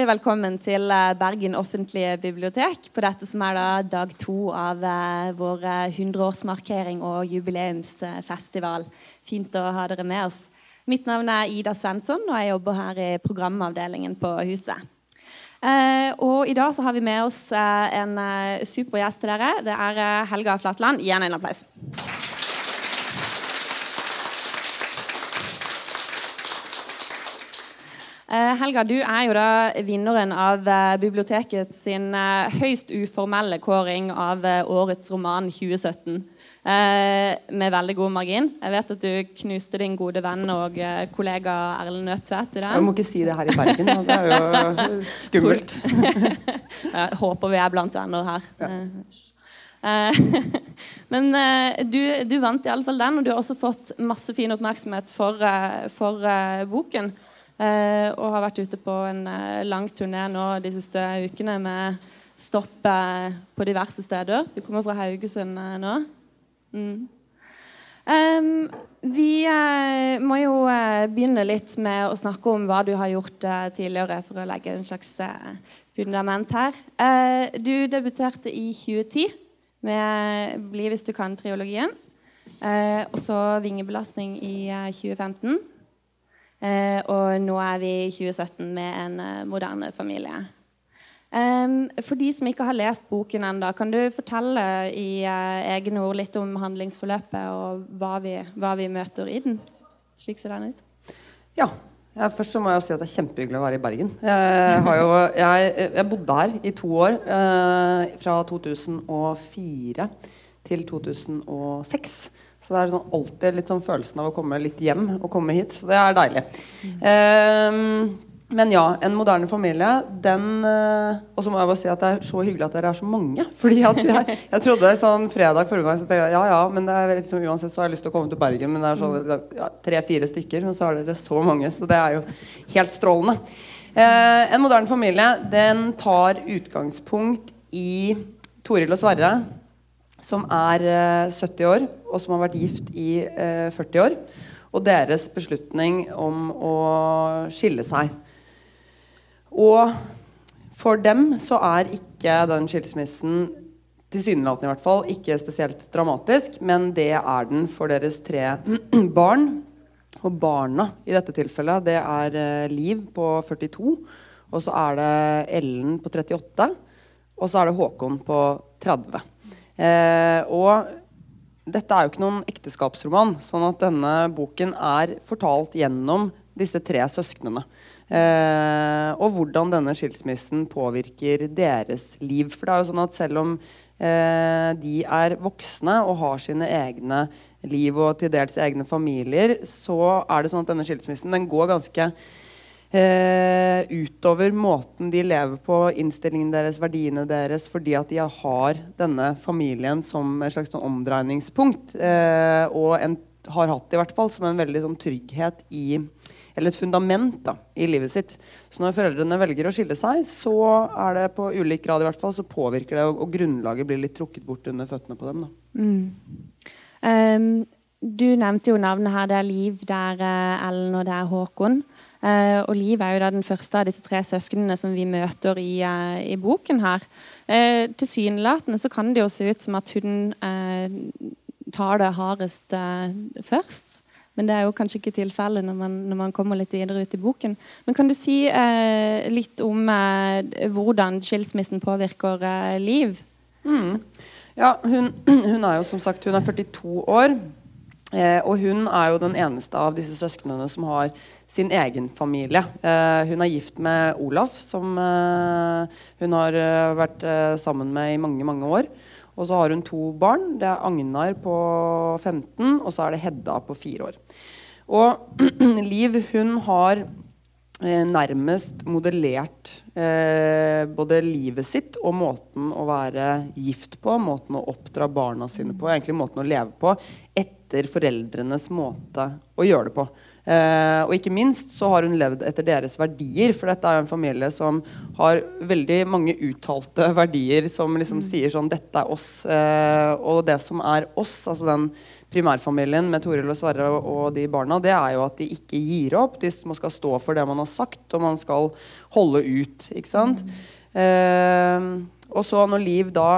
Hjertelig velkommen til eh, Bergen offentlige bibliotek på dette som er da dag to av eh, vår 100-årsmarkering og jubileumsfestival. Fint å ha dere med oss. Mitt navn er Ida Svensson, og jeg jobber her i programavdelingen på huset. Eh, og I dag så har vi med oss eh, en eh, super gjest til dere. Det er eh, Helga Flatland. Gi henne en applaus. Helga, du er jo da vinneren av eh, biblioteket sin eh, høyst uformelle kåring av eh, årets roman 2017. eh, med veldig god margin. Jeg vet at du knuste din gode venn og eh, kollega Erlend Nødtvedt i den. Jeg må ikke si det her i Bergen. Det er jo skummelt. Jeg håper vi er blant venner her. Ja. Men eh, du, du vant i alle fall den, og du har også fått masse fin oppmerksomhet for, eh, for eh, boken. Eh, og har vært ute på en eh, lang turné nå de siste ukene med stopp eh, på diverse steder. Vi kommer fra Haugesund nå. Mm. Um, vi eh, må jo eh, begynne litt med å snakke om hva du har gjort eh, tidligere, for å legge en slags fundament her. Du debuterte i 2010 med 'Bli hvis du kan'-triologien. Og så 'Vingebelastning' i eh, 2015. Eh, og nå er vi i 2017 med en eh, moderne familie. For de som ikke har lest boken ennå, kan du fortelle i eh, egne ord litt om handlingsforløpet og hva vi, hva vi møter i den? Slik ser den ut. Ja. Først må jeg si at det er kjempehyggelig å være i Bergen. Jeg, jo, jeg, jeg bodde her i to år. Fra 2004 til 2006. Så det er sånn, alltid litt sånn følelsen av å komme litt hjem og komme hit. Så det er deilig. Eh, men ja, en moderne familie, den eh, Og så må jeg bare si at det er så hyggelig at dere er så mange. Fordi at jeg, jeg trodde sånn fredag forrige gang så tenkte jeg ja ja, men det er liksom, uansett så har jeg lyst til å komme til Bergen. Men det er sånn ja, tre-fire stykker, og så har dere så mange. Så det er jo helt strålende. Eh, en moderne familie, den tar utgangspunkt i Toril og Sverre, som er eh, 70 år, og som har vært gift i eh, 40 år. Og deres beslutning om å skille seg. Og for dem så er ikke den skilsmissen tilsynelatende i hvert fall ikke spesielt dramatisk, men det er den for deres tre barn. Og barna i dette tilfellet, det er eh, Liv på 42, og så er det Ellen på 38, og så er det Håkon på 30. Eh, og dette er jo ikke noen ekteskapsroman, sånn at denne boken er fortalt gjennom disse tre søsknene. Eh, og hvordan denne skilsmissen påvirker deres liv. For det er jo sånn at selv om eh, de er voksne og har sine egne liv og til dels egne familier, så er det sånn at denne skilsmissen den går ganske eh, utover måten de lever på, innstillingen deres, verdiene deres, fordi at de har denne familien som et slags sånn omdreiningspunkt. Eh, og en, har hatt det i hvert fall som en veldig sånn trygghet i eller et fundament da, i livet sitt. Så når foreldrene velger å skille seg, så er det på ulik grad i hvert fall, så påvirker det, og, og grunnlaget blir litt trukket bort under føttene på dem. da. Em, du nevnte jo navnet her. Det er Liv, det er eh, Ellen og det er Håkon. Eh, og Liv er jo da den første av disse tre søsknene som vi møter i, eh, i boken her. Uh, Tilsynelatende så kan det jo se ut som at hun tar det hardest først. Men det er jo kanskje ikke tilfellet når, når man kommer litt videre ut i boken. Men kan du si litt om hvordan skilsmissen påvirker Liv? Ja, hun, hun er jo som sagt hun er 42 år. Eh, og hun er jo den eneste av disse søsknene som har sin egen familie. Eh, hun er gift med Olaf, som eh, hun har eh, vært eh, sammen med i mange, mange år. Og så har hun to barn. Det er Agnar på 15, og så er det Hedda på 4 år. Og Liv, hun har eh, nærmest modellert eh, både livet sitt og måten å være gift på, måten å oppdra barna sine på, egentlig måten å leve på, etter foreldrenes måte å gjøre det på. Eh, og ikke minst så har hun levd etter deres verdier, for dette er jo en familie som har veldig mange uttalte verdier som liksom sier sånn Dette er oss. Eh, og det som er oss, altså den primærfamilien med Toril og Sverre og, de barna, det er jo at de ikke gir opp. De må skal stå for det man har sagt, og man skal holde ut. ikke sant? Eh, og så når Liv da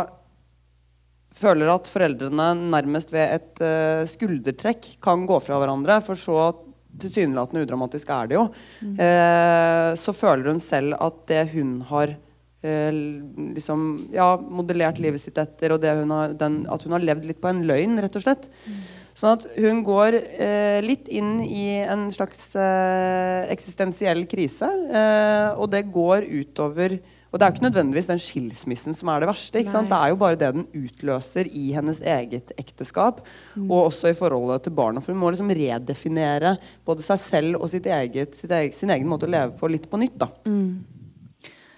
føler at foreldrene nærmest ved et uh, skuldertrekk kan gå fra hverandre, for så tilsynelatende udramatisk er det jo, mm. uh, så føler hun selv at det hun har uh, liksom, ja, modellert livet sitt etter, og hun har, den, at hun har levd litt på en løgn, rett og slett. Mm. Sånn at hun går litt inn i en slags eksistensiell krise, og det går utover og det er jo ikke nødvendigvis den skilsmissen som er det verste. Det er jo bare det den utløser i hennes eget ekteskap, mm. og også i forholdet til barna. For hun må liksom redefinere både seg selv og eget, eget, sin egen måte å leve på litt på nytt. da. Mm.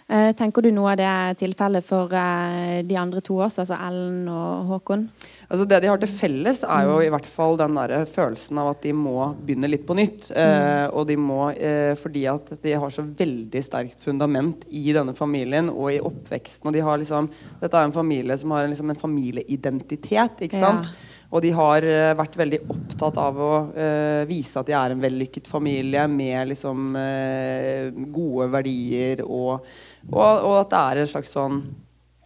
Eh, tenker du noe av det er tilfellet for eh, de andre to også, altså Ellen og Håkon? Altså Det de har til felles, er jo i hvert fall den der følelsen av at de må begynne litt på nytt. Eh, og de må, eh, fordi at de har så veldig sterkt fundament i denne familien og i oppveksten. og de har liksom, Dette er en familie som har liksom en familieidentitet. ikke sant? Ja. Og de har vært veldig opptatt av å uh, vise at de er en vellykket familie med liksom, uh, gode verdier, og, og, og, at det er en slags sånn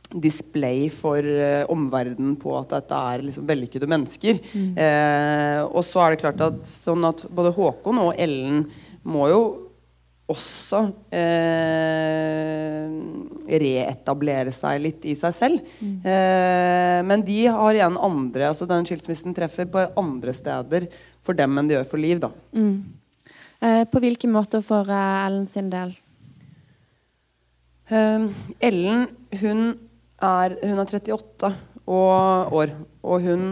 display for uh, omverdenen på at dette er liksom, vellykkede mennesker. Mm. og så er det klart at, sånn at både Håkon og Ellen må jo også eh, reetablere seg litt i seg selv. Mm. Eh, men de har igjen andre altså Den skilsmissen treffer på andre steder for dem enn de gjør for Liv. Da. Mm. Eh, på hvilken måte for eh, Ellen sin del? Eh, Ellen hun er, hun er 38 og år, og hun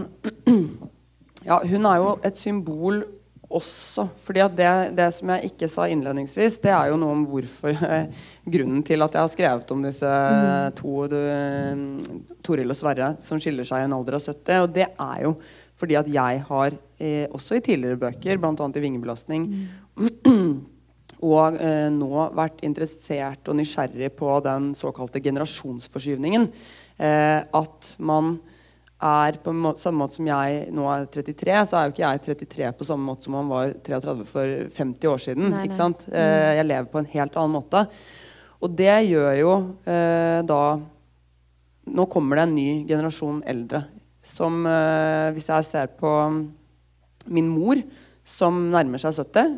ja, hun er jo et symbol også. fordi det, det, som jeg ikke sa innledningsvis, det er jo noe om hvorfor Grunnen til at jeg har skrevet om disse mm. to du, Toril og Sverre som skiller seg i en alder av 70. Og det er jo fordi at jeg har, eh, også i tidligere bøker, bl.a. i Vingebelastning, mm. og eh, nå vært interessert og nysgjerrig på den såkalte generasjonsforskyvningen. Eh, at man er på måte, samme måte som jeg nå er 33, så er jo ikke jeg 33 på samme måte som man var 33 for 50 år siden. Nei, ikke sant? Mm. Eh, jeg lever på en helt annen måte. Og det gjør jo eh, da Nå kommer det en ny generasjon eldre som eh, Hvis jeg ser på min mor, som nærmer seg 70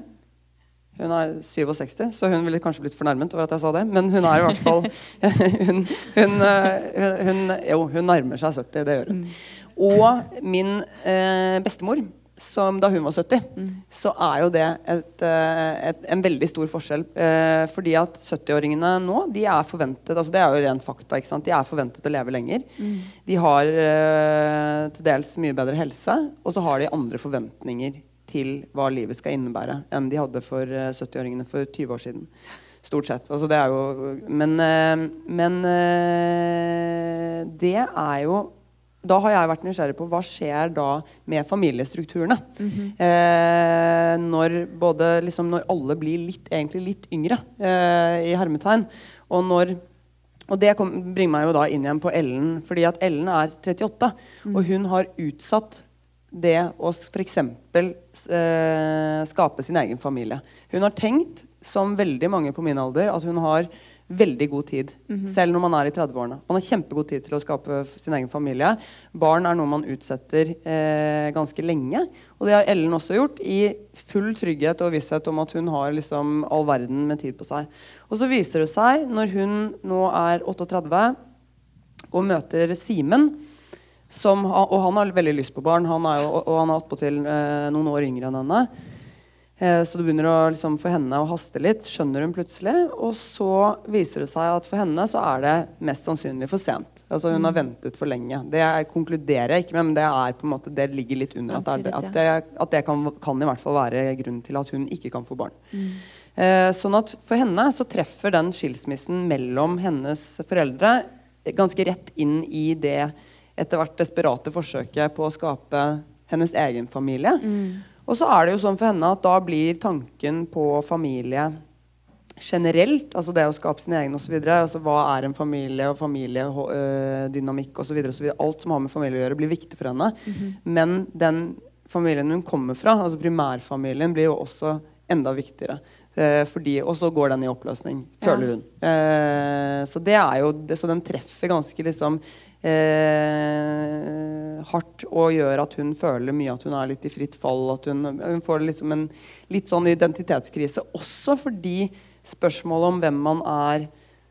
hun er 67, så hun ville kanskje blitt fornærmet over at jeg sa det. Men hun er i hvert fall hun, hun, eh, hun, Jo, hun nærmer seg 70. Det gjør hun. Mm. Og min eh, bestemor, som da hun var 70, mm. så er jo det et, eh, et, en veldig stor forskjell. Eh, fordi at 70-åringene nå, de er forventet altså Det er jo rent fakta. ikke sant? De er forventet å leve lenger. Mm. De har eh, til dels mye bedre helse, og så har de andre forventninger til hva livet skal innebære, enn de hadde for 70-åringene eh, for 20 år siden. Stort sett. Altså, det er jo Men, eh, men eh, det er jo da har jeg vært nysgjerrig på hva skjer da med familiestrukturene. Mm -hmm. eh, når, både, liksom, når alle blir litt, egentlig litt yngre, eh, i hermetegn. Og når og det kom, bringer meg jo da inn igjen på Ellen, fordi at Ellen er 38. Mm. Og hun har utsatt det å f.eks. Eh, skape sin egen familie. Hun har tenkt, som veldig mange på min alder, at hun har veldig god tid. Mm -hmm. Selv når man er i 30-årene. Man har kjempegod tid til å skape sin egen familie. Barn er noe man utsetter eh, ganske lenge. Og det har Ellen også gjort, i full trygghet og visshet om at hun har liksom all verden med tid på seg. Og så viser det seg, når hun nå er 38 og møter Simen som, og han har veldig lyst på barn, han er jo, og han er attpåtil eh, noen år yngre enn henne. Eh, så det begynner å, liksom, for henne å haste litt, skjønner hun plutselig. Og så viser det seg at for henne så er det mest sannsynlig for sent. Altså Hun har mm. ventet for lenge. Det konkluderer jeg ikke med, men det, er på en måte, det ligger litt under at det, at det, at det kan, kan, i hvert fall være grunnen til at hun ikke kan få barn. Mm. Eh, sånn at For henne så treffer den skilsmissen mellom hennes foreldre ganske rett inn i det etter hvert desperate forsøket på å skape hennes egen familie. Mm. Og så er det jo sånn for henne at da blir tanken på familie generelt, altså det å skape sin egen osv. Altså hva er en familie og familiedynamikk osv. Alt som har med familie å gjøre, blir viktig for henne. Mm -hmm. Men den familien hun kommer fra, altså primærfamilien, blir jo også enda viktigere. Eh, fordi, og så går den i oppløsning, føler ja. hun. Eh, så det er jo det, Så den treffer ganske liksom eh, hardt og gjør at hun føler mye at hun er litt i fritt fall. At hun, hun får liksom en litt sånn identitetskrise. Også fordi spørsmålet om hvem man er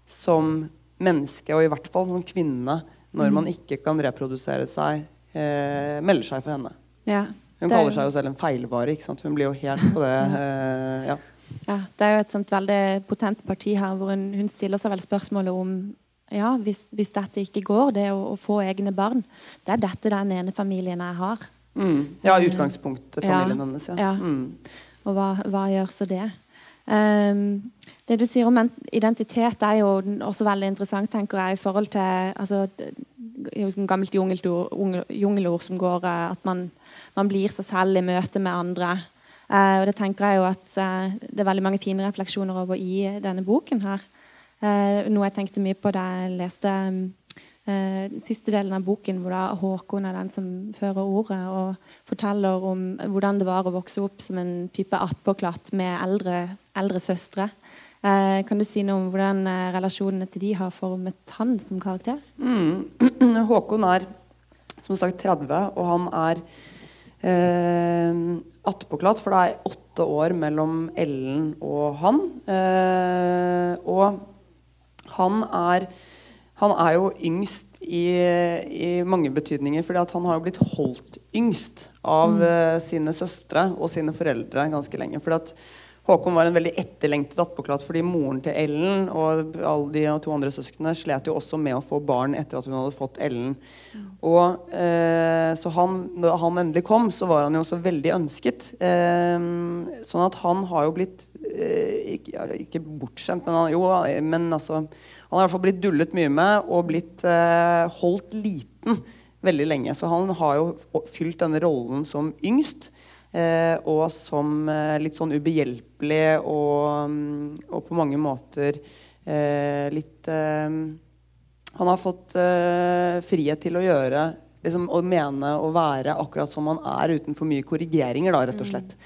som menneske, og i hvert fall som kvinne, når mm. man ikke kan reprodusere seg, eh, melder seg for henne. Ja, hun kaller seg jo selv en feilvare. Hun blir jo helt på det. Eh, ja. Ja. Det er jo et sånt veldig potent parti her hvor hun, hun stiller seg vel spørsmålet om ja, hvis, hvis, dette ikke går, det å, å, få egne barn Det er dette den ene familien jeg har. Mm. Ja, utgangspunktet familien ja, hennes. Ja. Mm. Og hva, hva, gjør så det? Um, det du sier om identitet, er jo også veldig interessant tenker jeg, i forhold til altså, et gammelt jungelord, jungelord som går uh, at man, man, blir seg selv i møte med andre. Uh, og Det tenker jeg jo at uh, det er veldig mange fine refleksjoner over i denne boken. her. noe jeg tenkte mye på da jeg leste um, siste delen av boken, hvor da Håkon er den som fører ordet og forteller om hvordan det var å vokse opp som en type attpåklatt med eldre, eldre søstre. Eh, kan du si noe om hvordan eh, relasjonene til de har formet han som karakter? Mm. Håkon er som sagt 30, og han er eh, attpåklatt, for det er åtte år mellom Ellen og han. Eh, og han er, han er jo yngst i, i mange betydninger, fordi han har jo blitt holdt yngst av mm. eh, sine søstre og sine foreldre ganske lenge. fordi at Håkon var en veldig etterlengtet attpåklatt fordi moren til Ellen og alle de to andre søsknene slet jo også med å få barn etter at hun hadde fått Ellen. Og eh, Så han, da han endelig kom, så var han jo også veldig ønsket. Eh, sånn at han har jo blitt eh, ikke, ikke, bortskjemt, men, han, jo, men altså Han har i hvert fall blitt dullet mye med og blitt eh, holdt liten veldig lenge. Så han har jo fylt denne rollen som yngst. Eh, og som eh, litt sånn ubehjelpelig og, mm, og på mange måter eh, litt Han har fått frihet til å gjøre liksom, Å mene og være akkurat som han er, uten for mye korrigeringer, da, rett og slett.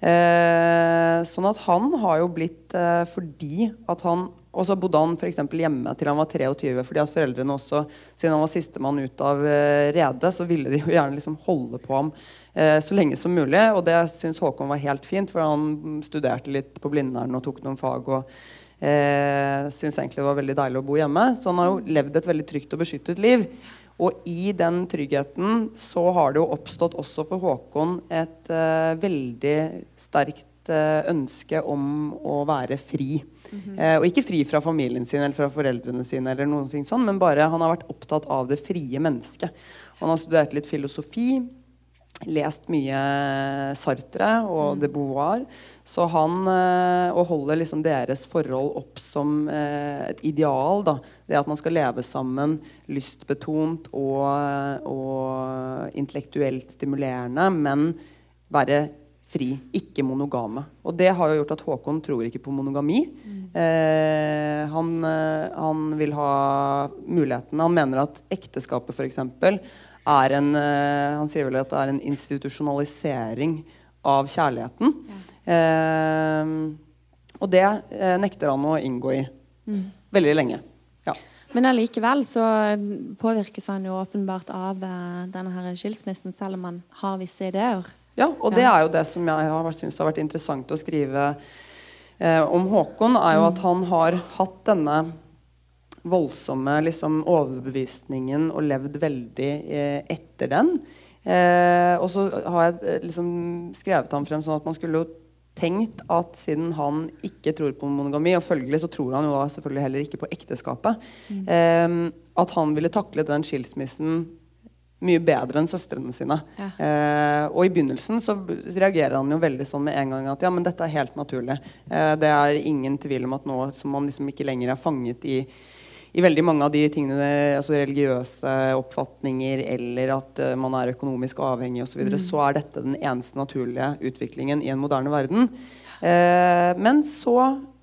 Mm. sånn at han har jo blitt Fordi at han og så bodde han for hjemme til han var 23, fordi at foreldrene også, siden han var sistemann ut av eh, redet, så ville de jo gjerne liksom holde på ham eh, så lenge som mulig. Og det syns Håkon var helt fint, for han studerte litt på Blindern og tok noen fag. og eh, syntes egentlig det var veldig deilig å bo hjemme. Så han har jo levd et veldig trygt og beskyttet liv. Og i den tryggheten så har det jo oppstått også for Håkon et eh, veldig sterkt eh, ønske om å være fri. Mm -hmm. eh, og ikke fri fra familien sin eller fra foreldrene sine, eller noen ting sånn, men bare han har vært opptatt av det frie mennesket. Han har studert litt filosofi lest mye Sartre og mm. de Beauvoir. Så han eh, og holder liksom deres forhold opp som eh, et ideal. Da. Det at man skal leve sammen lystbetont og, og intellektuelt stimulerende, men være fri, ikke monogame. Og det har jo gjort at Håkon tror ikke på monogami. Mm. Eh, han, eh, han, vil ha muligheten Han mener at ekteskapet f.eks er en uh, Han sier vel at det er en institusjonalisering av kjærligheten. Ja. Uh, og det uh, nekter han å inngå i mm. veldig lenge. Ja. Men allikevel så påvirkes han jo åpenbart av denne her skilsmissen, selv om han har visse ideer. Ja, og det er jo det som jeg har syntes har vært interessant å skrive om Håkon, er jo mm. at han har hatt denne voldsomme liksom, overbevisningen og levd veldig eh, etter den. Eh, og så har jeg eh, liksom skrevet ham frem sånn at man skulle jo tenkt at siden han ikke tror på monogami, og følgelig så tror han jo da selvfølgelig heller ikke på ekteskapet, mm. eh, at han ville taklet den skilsmissen mye bedre enn søstrene sine. Ja. Eh, og i begynnelsen så reagerer han jo veldig sånn med en gang at ja, men dette er helt naturlig. Eh, det er ingen tvil om at nå som man liksom ikke lenger er fanget i i veldig mange av de tingene, altså religiøse oppfatninger eller at uh, man er økonomisk avhengig osv., så, videre, mm. så er dette den eneste naturlige utviklingen i en moderne verden. Uh, men så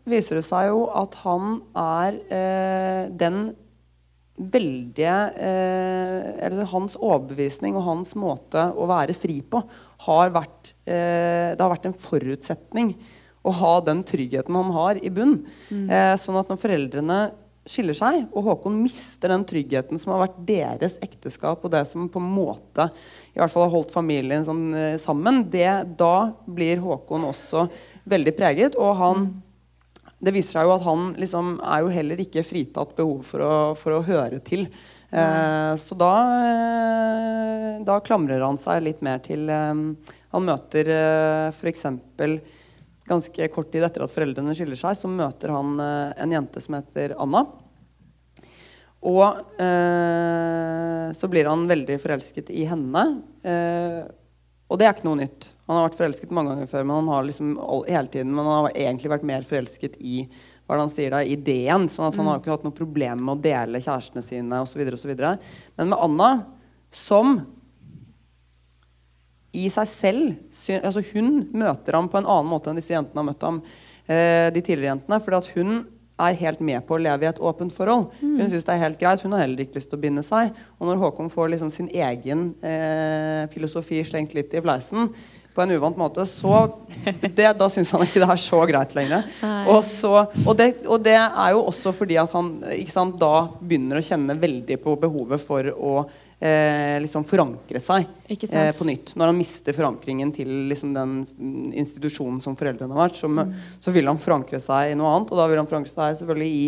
viser det seg jo at han er uh, den veldige Eller hans overbevisning og hans måte å være fri på har vært Det har vært en forutsetning å ha den tryggheten han har i bunn. Mm. sånn at når foreldrene skiller seg, og Håkon mister den tryggheten som har vært deres ekteskap, og det som på en måte i hvert fall har holdt familien sånn, eh, sammen, det, da blir Håkon også veldig preget. Og han Det viser seg jo at han liksom er jo heller ikke fritatt behov for å, for å høre til. Eh, så da, eh, da klamrer han seg litt mer til eh, Han møter eh, f.eks. Ganske kort tid etter at foreldrene skiller seg, så møter han eh, en jente som heter Anna. Og eh, så blir han veldig forelsket i henne. Eh, og det er ikke noe nytt. Han har vært forelsket mange ganger før, men han har liksom hele tiden, men han har egentlig vært mer forelsket i hva han sier da, ideen. sånn at han mm. har ikke hatt noe problem med å dele kjærestene sine osv. Men med Anna, som i seg selv altså Hun møter ham på en annen måte enn disse jentene har møtt ham. Eh, de tidligere jentene, fordi at hun er helt med på å leve i et åpent forhold. Mm. Hun synes det er helt greit. Hun har heller ikke lyst til å binde seg. Og når Håkon får liksom sin egen eh, filosofi slengt litt i fleisen på en uvant måte, så det, da syns han ikke det er så greit lenger. Og, så, og, det, og, det, er jo også fordi at han sant, da begynner å kjenne veldig på behovet for å eh, liksom forankre seg eh, på nytt. Når han mister forankringen til liksom, den institusjonen som foreldrene har vært, så, mm. så, vil han forankre seg i noe annet. Og da vil han forankre seg selvfølgelig i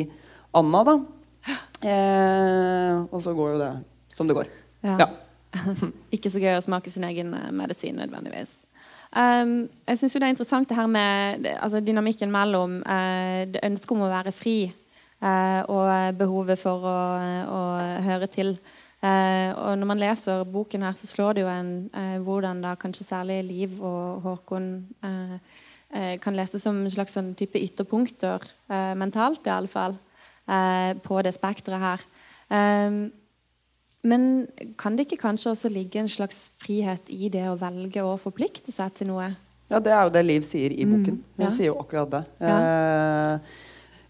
Anna. da. Eh, og så går jo det som det går. Ja. ja. Ikke så gøy å smake sin egen eh, medisin nødvendigvis. Um, jeg syns det er interessant det her med altså, dynamikken mellom uh, ønsket om å være fri uh, og behovet for å, å høre til. Eh, og når man leser boken her, så slår det jo en eh, hvordan da kanskje særlig Liv og Håkon eh, eh kan lese som en slags sånn type ytterpunkter, eh, mentalt i alle fall, eh, på det spekteret her. men kan det ikke kanskje også ligge en slags frihet i det å velge å forplikte seg til noe? Ja, det er jo det Liv sier i boken. Mm, ja. Hun sier jo akkurat det. Ja.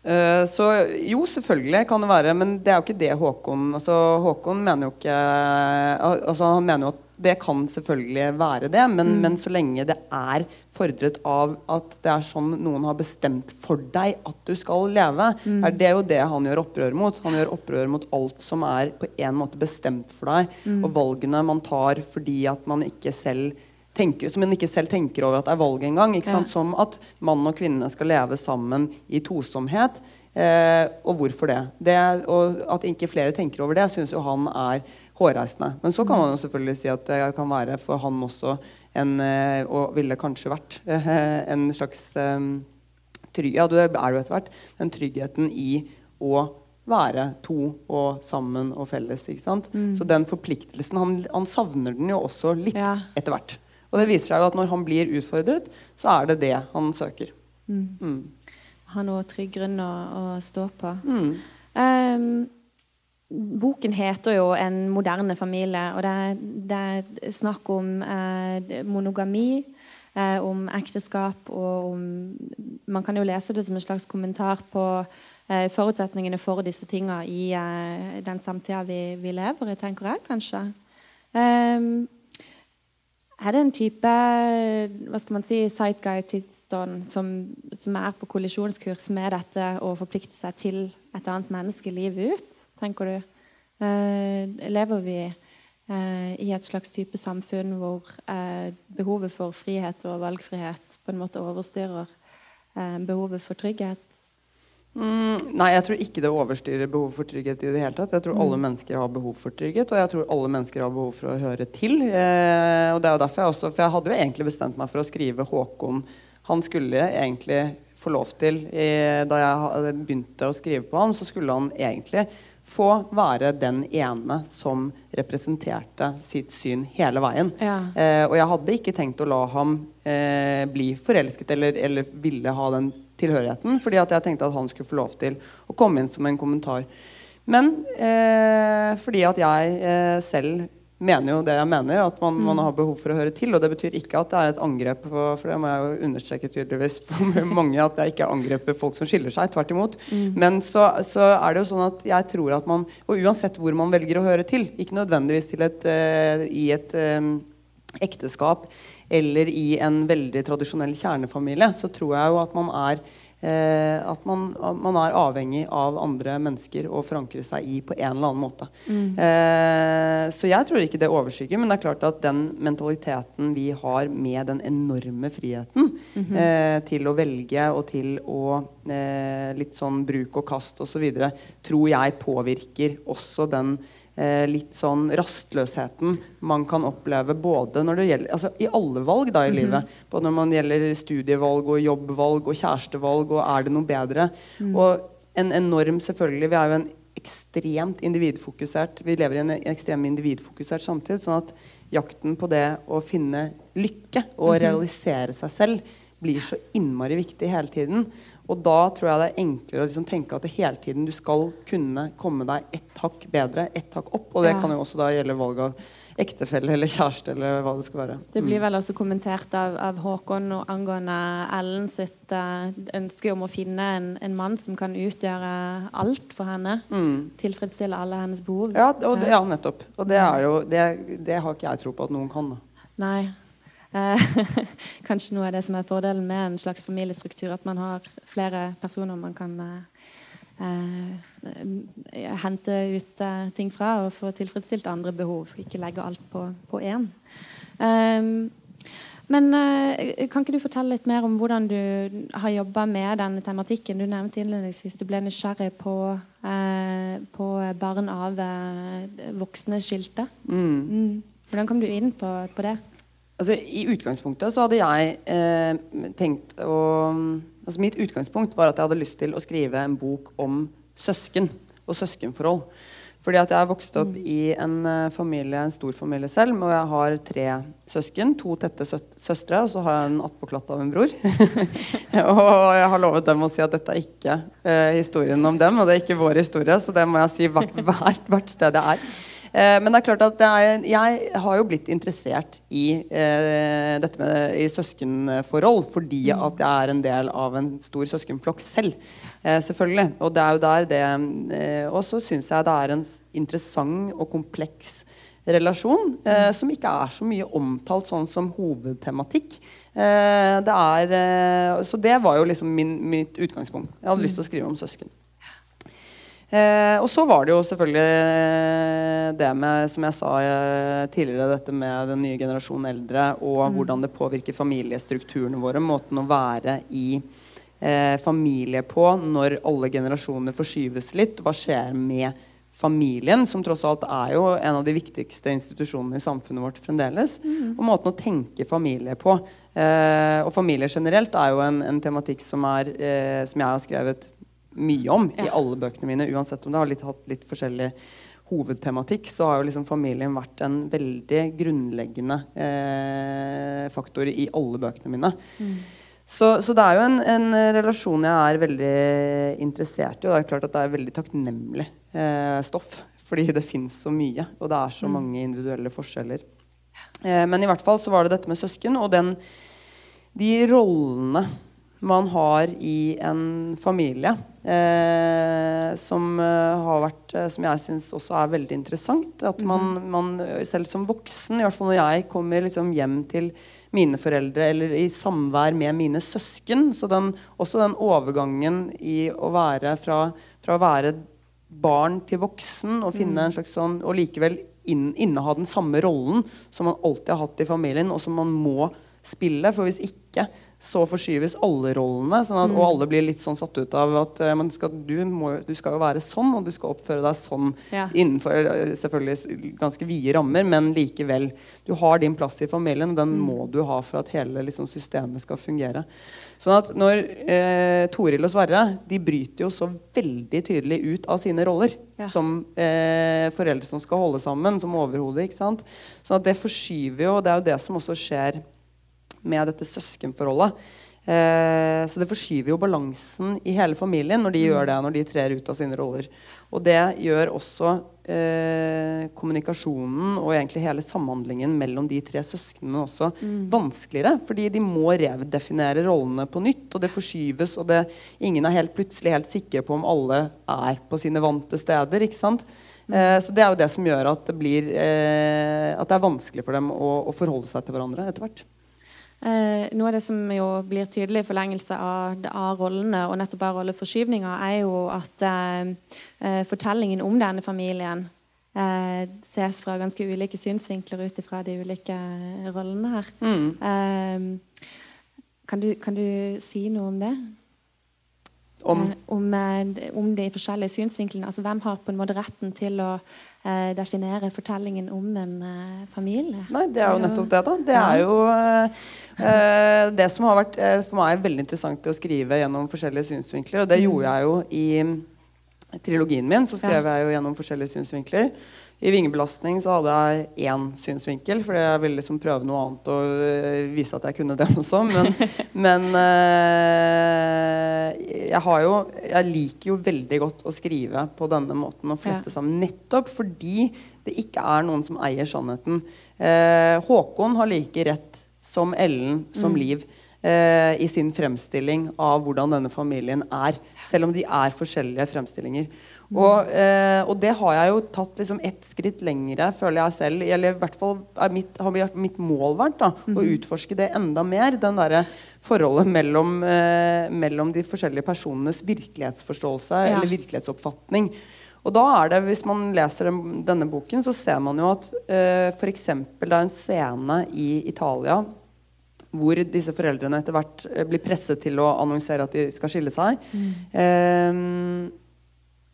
Uh, så jo, selvfølgelig kan det være, men det er jo ikke det Håkon altså, Håkon mener jo ikke altså, Han mener jo at det kan selvfølgelig være det, men, mm. men, så lenge det er fordret av at det er sånn noen har bestemt for deg at du skal leve, mm. er det jo det han gjør opprør mot. Han gjør opprør mot alt som er på en måte bestemt for deg, mm. og valgene man tar fordi at man ikke selv tenker, som en ikke selv tenker over at det er valg engang. Ja. Som at mann og kvinne skal leve sammen i tosomhet. Eh, og hvorfor det? det? Og at ikke flere tenker over det, syns jo han er hårreisende. Men så kan man jo selvfølgelig si at det kan være for han også en eh, Og ville kanskje vært eh, en slags eh, trygg, Ja, det er jo etter hvert. Den tryggheten i å være to og sammen og felles. ikke sant? Mm. Så den forpliktelsen han, han, savner den jo også litt ja. etter hvert. Og det viser seg jo at når han blir utfordret, så er det det han søker. Mm. Mm. Ha noe trygg grunn å, å stå på. Mm. Um, boken heter jo 'En moderne familie', og det, det er snakk om eh, monogami. Eh, om ekteskap og om Man kan jo lese det som en slags kommentar på eh, forutsetningene for disse tinga i eh, den samtida vi, vi, lever i, tenker jeg kanskje. Um, er det en type hva skal man si, sightguide-tidsånd som, som, er på kollisjonskurs med dette å forplikte seg til et annet menneske livet ut, tenker du? Eh, lever vi eh, i et slags type samfunn hvor eh, behovet for frihet og valgfrihet på en måte overstyrer eh, behovet for trygghet? Mm, nei, jeg tror ikke det overstyrer behov for trygghet i det hele tatt. Jeg tror mm. alle mennesker har behov for trygghet, og jeg tror alle mennesker har behov for å høre til. Eh, og det er jo derfor jeg også For jeg hadde jo egentlig bestemt meg for å skrive Håkon. Han skulle egentlig få lov til eh, Da jeg begynte å skrive på han, så skulle han egentlig få være den ene som representerte sitt syn hele veien. Ja. Eh, og jeg hadde ikke tenkt å la ham eh, bli forelsket eller, eller ville ha den tilhørigheten. Fordi at jeg tenkte at han skulle få lov til å komme inn som en kommentar. Men eh, fordi at jeg eh, selv mener jo det jeg mener, at man, man, har behov for å høre til. Og det betyr ikke at det er et angrep på For det må jeg jo understreke tydeligvis for mange at jeg ikke angriper folk som skiller seg. Tvert imot. Mm. Men så, så, er det jo sånn at jeg tror at man Og uansett hvor man velger å høre til, ikke nødvendigvis til et, uh, i et um, ekteskap eller i en veldig tradisjonell kjernefamilie, så tror jeg jo at man er Eh, at man, man, er avhengig av andre mennesker å forankre seg i på en eller annen måte. Mm. Eh, så jeg tror ikke det overskygger, men det er klart at den mentaliteten vi har med den enorme friheten mm -hmm. eh, til å velge og til å eh, litt sånn bruk og kast osv., tror jeg påvirker også den litt sånn rastløsheten man kan oppleve både når det gjelder altså i alle valg da i mm -hmm. livet. Både når man gjelder studievalg og jobbvalg og kjærestevalg og er det noe bedre. Mm. Og en enorm selvfølgelig Vi er jo en ekstremt individfokusert Vi lever i en ekstremt individfokusert samtid. sånn at jakten på det å finne lykke og -hmm. realisere seg selv blir så innmari viktig hele tiden. Og da tror jeg det er enklere å liksom tenke at det hele tiden du skal kunne komme deg ett hakk bedre, ett hakk opp. Og det ja. kan jo også da gjelde valg av ektefelle eller kjæreste eller hva det skal være. Det blir mm. vel også kommentert av, av Håkon og angående Ellen sitt uh, ønske om å finne en, en, mann som kan utgjøre alt for henne. Mm. Tilfredsstille alle hennes behov. Ja, og, ja nettopp. Og det, er jo, det, det, har ikke jeg tro på at noen kan. Da. Nei. Eh, kanskje noe av det som er fordelen med en slags familiestruktur, at man har flere personer man kan eh, eh, hente ut ting fra og få tilfredsstilt andre behov. Ikke legge alt på, på én. Men kan ikke du fortelle litt mer om hvordan du har jobba med denne tematikken? Du nevnte innledningsvis du ble nysgjerrig på, eh, på barn av voksne skilte. Mm. Mm. Hvordan kom du inn på, på det? Altså, I utgangspunktet så hadde jeg eh, tenkt å altså Mitt utgangspunkt var at jeg hadde lyst til å skrive en bok om søsken og søskenforhold. Fordi at jeg vokste vokst opp mm. i en uh, familie, en stor familie selv. Og jeg har tre søsken. To tette søstre, og så har jeg en attpåklatt av en bror. og jeg har lovet dem å si at dette er ikke eh, historien om dem, og det er ikke vår historie. Så det må jeg si hvert, hvert, hvert sted jeg er. Eh, men det er klart at er, jeg har jo blitt interessert i eh, dette med i søskenforhold fordi mm. at jeg er en del av en stor søskenflokk selv. Eh, selvfølgelig. Og det er jo der det Og så syns jeg det er en interessant og kompleks relasjon eh, mm. som ikke er så mye omtalt sånn som hovedtematikk. Eh, det er, så det var jo liksom min, mitt utgangspunkt. Jeg hadde lyst til å skrive om søsken. Eh, og så var det jo selvfølgelig eh, det med, som jeg sa eh, tidligere, dette med den nye generasjonen eldre, og mm. hvordan det påvirker familiestrukturene våre, måten å være i eh, familie på når alle generasjoner forskyves litt. Hva skjer med familien, som tross alt er jo en av de viktigste institusjonene i samfunnet vårt fremdeles. Mm. Og måten å tenke familie på. Eh, og familie generelt er jo en, en tematikk som, er, eh, som jeg har skrevet mye om i alle bøkene mine. Uansett om det har litt, hatt litt forskjellig hovedtematikk, så har jo liksom familien vært en veldig grunnleggende eh, faktor i alle bøkene mine. Mm. Så, så, det er jo en, en, relasjon jeg er veldig interessert i. Og det er klart at det er veldig takknemlig eh, stoff. Fordi det fins så mye, og det er så mm. mange individuelle forskjeller. Eh, men i hvert fall så var det dette med søsken, og den, de rollene man har i en familie. Eh, som uh, har vært uh, Som jeg syns også er veldig interessant. At man, mhm. man, selv som voksen, i hvert fall når jeg kommer liksom hjem til mine foreldre eller i samvær med mine søsken Så den, også den overgangen i å være fra, fra å være barn til voksen og finne mm. en slags sånn Og likevel inn, inneha den samme rollen som man alltid har hatt i familien, og som man må spille. For hvis ikke så forskyves alle rollene, sånn at, mm. og alle blir litt sånn satt ut av at uh, skal, du, må, du, skal jo være sånn, og du skal oppføre deg sånn ja. innenfor uh, selvfølgelig ganske vide rammer, men likevel. Du har din plass i familien, og den mm. må du ha for at hele liksom, systemet skal fungere. Sånn at når eh, Toril og Sverre de bryter jo så veldig tydelig ut av sine roller ja. som foreldre som skal holde sammen, som overhode. Sånn at det forskyver jo, og det er jo det som også skjer med dette søskenforholdet. Eh, så det forskyver jo balansen i hele familien når de gjør det, når de trer ut av sine roller. Og det gjør også eh, kommunikasjonen og egentlig hele samhandlingen mellom de tre søsknene også vanskeligere. Fordi de må redefinere rollene på nytt, og det forskyves. Og det, ingen er helt plutselig helt sikre på om alle er på sine vante steder. ikke sant? Eh, så det er jo det som gjør at det, blir, eh, at det er vanskelig for dem å, å forholde seg til hverandre etter hvert. Eh, noe av det som jo blir tydelig i forlengelse av, av rollene og nettopp av rolleforskyvninga, er jo at eh, eh, fortellingen om denne familien eh, ses fra ganske ulike synsvinkler ut ifra de ulike rollene her. Eh, kan, du, kan, du, si noe om det? Om, eh, om, om de forskjellige synsvinklene. Altså hvem har på en måte retten til å eh, definere fortellingen om en eh, familie? Nei, det er jo nettopp det, da. Det er jo eh, det som har vært eh, for meg veldig interessant å skrive gjennom forskjellige synsvinkler. Og det gjorde jeg jo i trilogien min. Så skrev jeg jo gjennom forskjellige synsvinkler. I vingebelastning så hadde jeg én synsvinkel, fordi jeg ville liksom prøve noe annet og uh, vise at jeg kunne det også. Men, men uh, jeg, jo, jeg liker jo veldig godt å skrive på denne måten og flette sammen. Nettopp fordi det ikke er noen som eier sannheten. Uh, Håkon har like rett som Ellen som mm. Liv. i sin fremstilling av hvordan denne familien er. Selv om de er forskjellige fremstillinger. Og, eh, og, det har jeg jo tatt liksom ett skritt lengre, føler jeg selv. Eller i hvert fall mitt, har mitt mål vært da, mm å utforske det enda mer. Den derre forholdet mellom, eh, mellom, de forskjellige personenes virkelighetsforståelse ja. eller virkelighetsoppfatning. Og da er det, Hvis man leser den, denne boken, så ser man jo at eh, f.eks. det er en scene i Italia hvor disse foreldrene etter hvert eh, blir presset til å annonsere at de skal skille seg. Mm. Eh,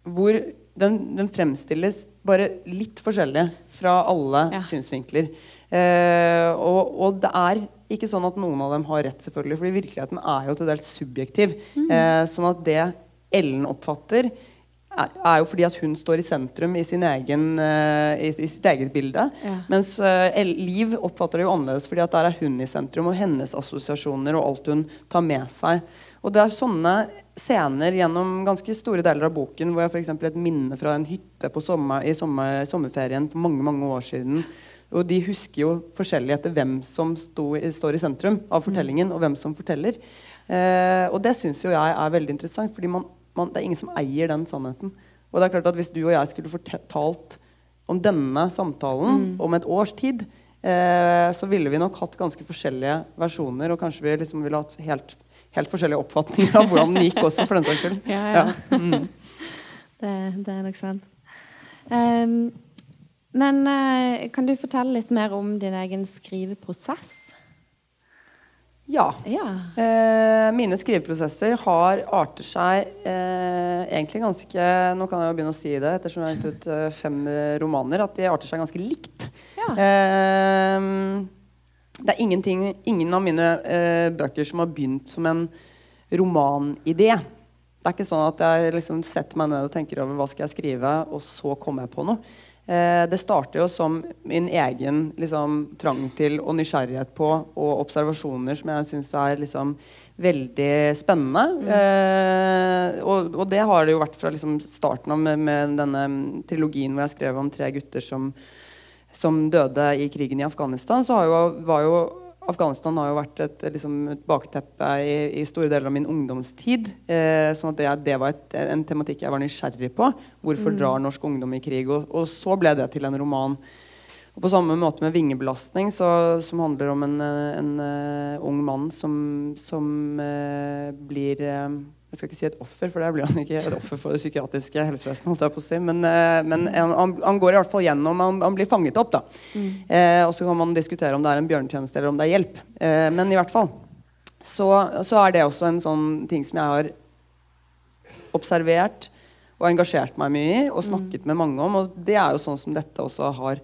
hvor den, den, fremstilles bare litt forskjellig fra alle ja. synsvinkler. Eh, og, og, det er ikke sånn at noen av dem har rett, selvfølgelig, fordi virkeligheten er jo til dels subjektiv. Mm. Eh, sånn at det Ellen oppfatter, er, er, jo fordi at hun står i sentrum i, sin egen, uh, i, i, sitt eget bilde. Ja. Mens uh, Liv oppfatter det jo annerledes, fordi at der er hun i sentrum, og hennes assosiasjoner og alt hun tar med seg. Og det er sånne scener gjennom ganske store deler av boken hvor jeg f.eks. et minne fra en hytte sommer, i sommer, sommerferien for mange mange år siden. Og de husker jo forskjellig etter hvem som sto, står i sentrum av fortellingen, og hvem som forteller. Eh, og det syns jo jeg er veldig interessant, fordi man, man, det er ingen som eier den sannheten. Og det er klart at Hvis du og jeg skulle fortalt om denne samtalen mm. om et års tid, eh, så ville vi nok hatt ganske forskjellige versjoner, og kanskje vi liksom ville hatt helt helt forskjellige oppfatninger av hvordan den gikk også, for den saks skyld. Ja, ja. ja. Mm. Det, det, er nok sant. Um, men uh, kan du fortelle litt mer om din egen skriveprosess? Ja. ja. Uh, mine skriveprosesser har arter seg uh, egentlig ganske Nå kan jeg jo begynne å si det ettersom jeg har gitt ut fem romaner. At de arter seg ganske likt. Ja. Det er ingen av mine eh, bøker som har begynt som en romanidé. Det er ikke sånn at jeg liksom setter meg ned og tenker over hva skal jeg skrive, og så kommer jeg på noe. Eh, det starter jo som min egen liksom, trang til og nysgjerrighet på og observasjoner som jeg syns er liksom, veldig spennende. Mm. Eh, og, og, det har det jo vært fra liksom, starten av med, med, denne trilogien hvor jeg skrev om tre gutter som som døde i krigen i Afghanistan, så har jo, var jo Afghanistan har jo vært et, liksom, et bakteppe i, i, store deler av min ungdomstid. Eh, sånn at det, det var et, en tematikk jeg var nysgjerrig på. Hvorfor mm. drar norsk ungdom i krig? Og, og, så ble det til en roman. Og På samme måte med 'Vingebelastning', så, som handler om en, en, en uh, ung mann som, som uh, blir uh, jeg skal ikke si et offer, for det blir han ikke. Et offer for det psykiatriske helsevesenet. si, Men, eh, men han, han, går i hvert fall gjennom Han, han blir fanget opp. da. Mm. Eh, og så kan man diskutere om det er en bjørnetjeneste eller om det er hjelp. Eh, men i hvert fall så, så, er det også en sånn ting som jeg har observert og engasjert meg mye i og snakket mm. med mange om. Og det er jo sånn som dette også har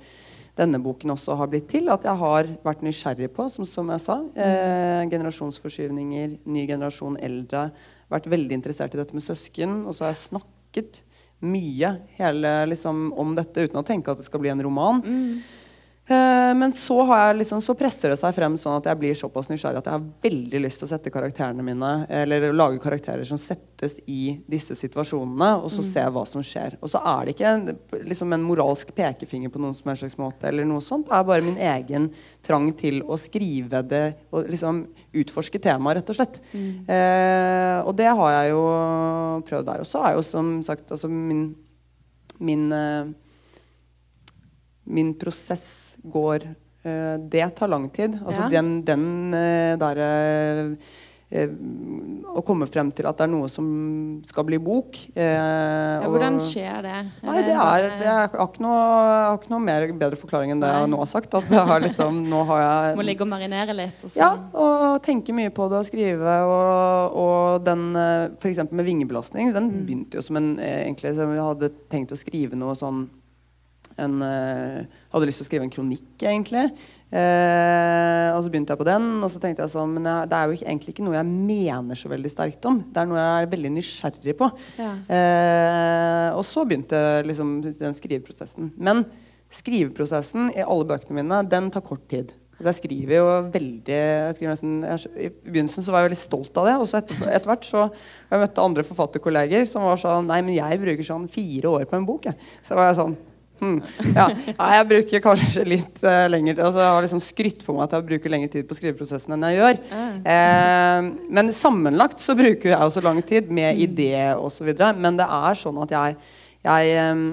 denne boken også har blitt til. At jeg har vært nysgjerrig på, som, som jeg sa. Eh, generasjonsforskyvninger, ny generasjon eldre vært veldig interessert i dette med søsken. Og så har jeg snakket mye hele, liksom, om dette uten å tenke at det skal bli en roman. Mm. Eh, men så, har jeg liksom, så presser det seg frem sånn at jeg blir såpass nysgjerrig at jeg har veldig lyst til å sette karakterene mine Eller lage karakterer som settes i disse situasjonene, og så se hva som skjer. Og så er det ikke en, liksom en moralsk pekefinger på noen som helst slags måte, eller noe sånt. Det er bare min egen trang til å skrive det og liksom utforske temaet, rett og slett. Eh, og det har jeg jo prøvd der. Og så er jo som sagt altså min, min eh, min prosess går uh, Det tar lang tid. Altså Ja. den, den uh, derre eh, Å komme frem til at det er noe som skal bli bok. eh, Ja, hvordan skjer det? Nei, det er, det er, jeg, har ikke noe, har ikke noe mer bedre forklaring enn det jeg nå har sagt. At jeg har liksom, nå har jeg Må ligge og marinere litt. Og ja, og tenke mye på det og skrive. Og, og den f.eks. med vingebelastning, den Mm. begynte jo som en eh, egentlig som Jeg hadde tenkt å skrive noe sånn en, eh, Hadde lyst til å skrive en kronikk, egentlig. Eh, og så begynte jeg på den, og så tenkte jeg sånn Men jeg, det er jo ikke, egentlig ikke noe jeg mener så veldig sterkt om. Det er noe jeg er veldig nysgjerrig på. Ja. Eh, og så begynte liksom den skriveprosessen. Men skriveprosessen i alle bøkene mine, den tar kort tid. Altså jeg skriver jo veldig jeg skriver nesten, jeg, I begynnelsen så var jeg veldig stolt av det. Og så etter, etter hvert så jeg møtte andre forfatterkolleger som var sånn Nei, men jeg bruker sånn fire år på en bok. Jeg. Så var jeg sånn hm, ja, jeg bruker kanskje litt uh, lenger altså Jeg har liksom skrytt på meg at jeg bruker lengre tid på skriveprosessen enn jeg gjør. Eh, men sammenlagt så bruker jeg også lang tid med idé osv. Men det er sånn at jeg, jeg um,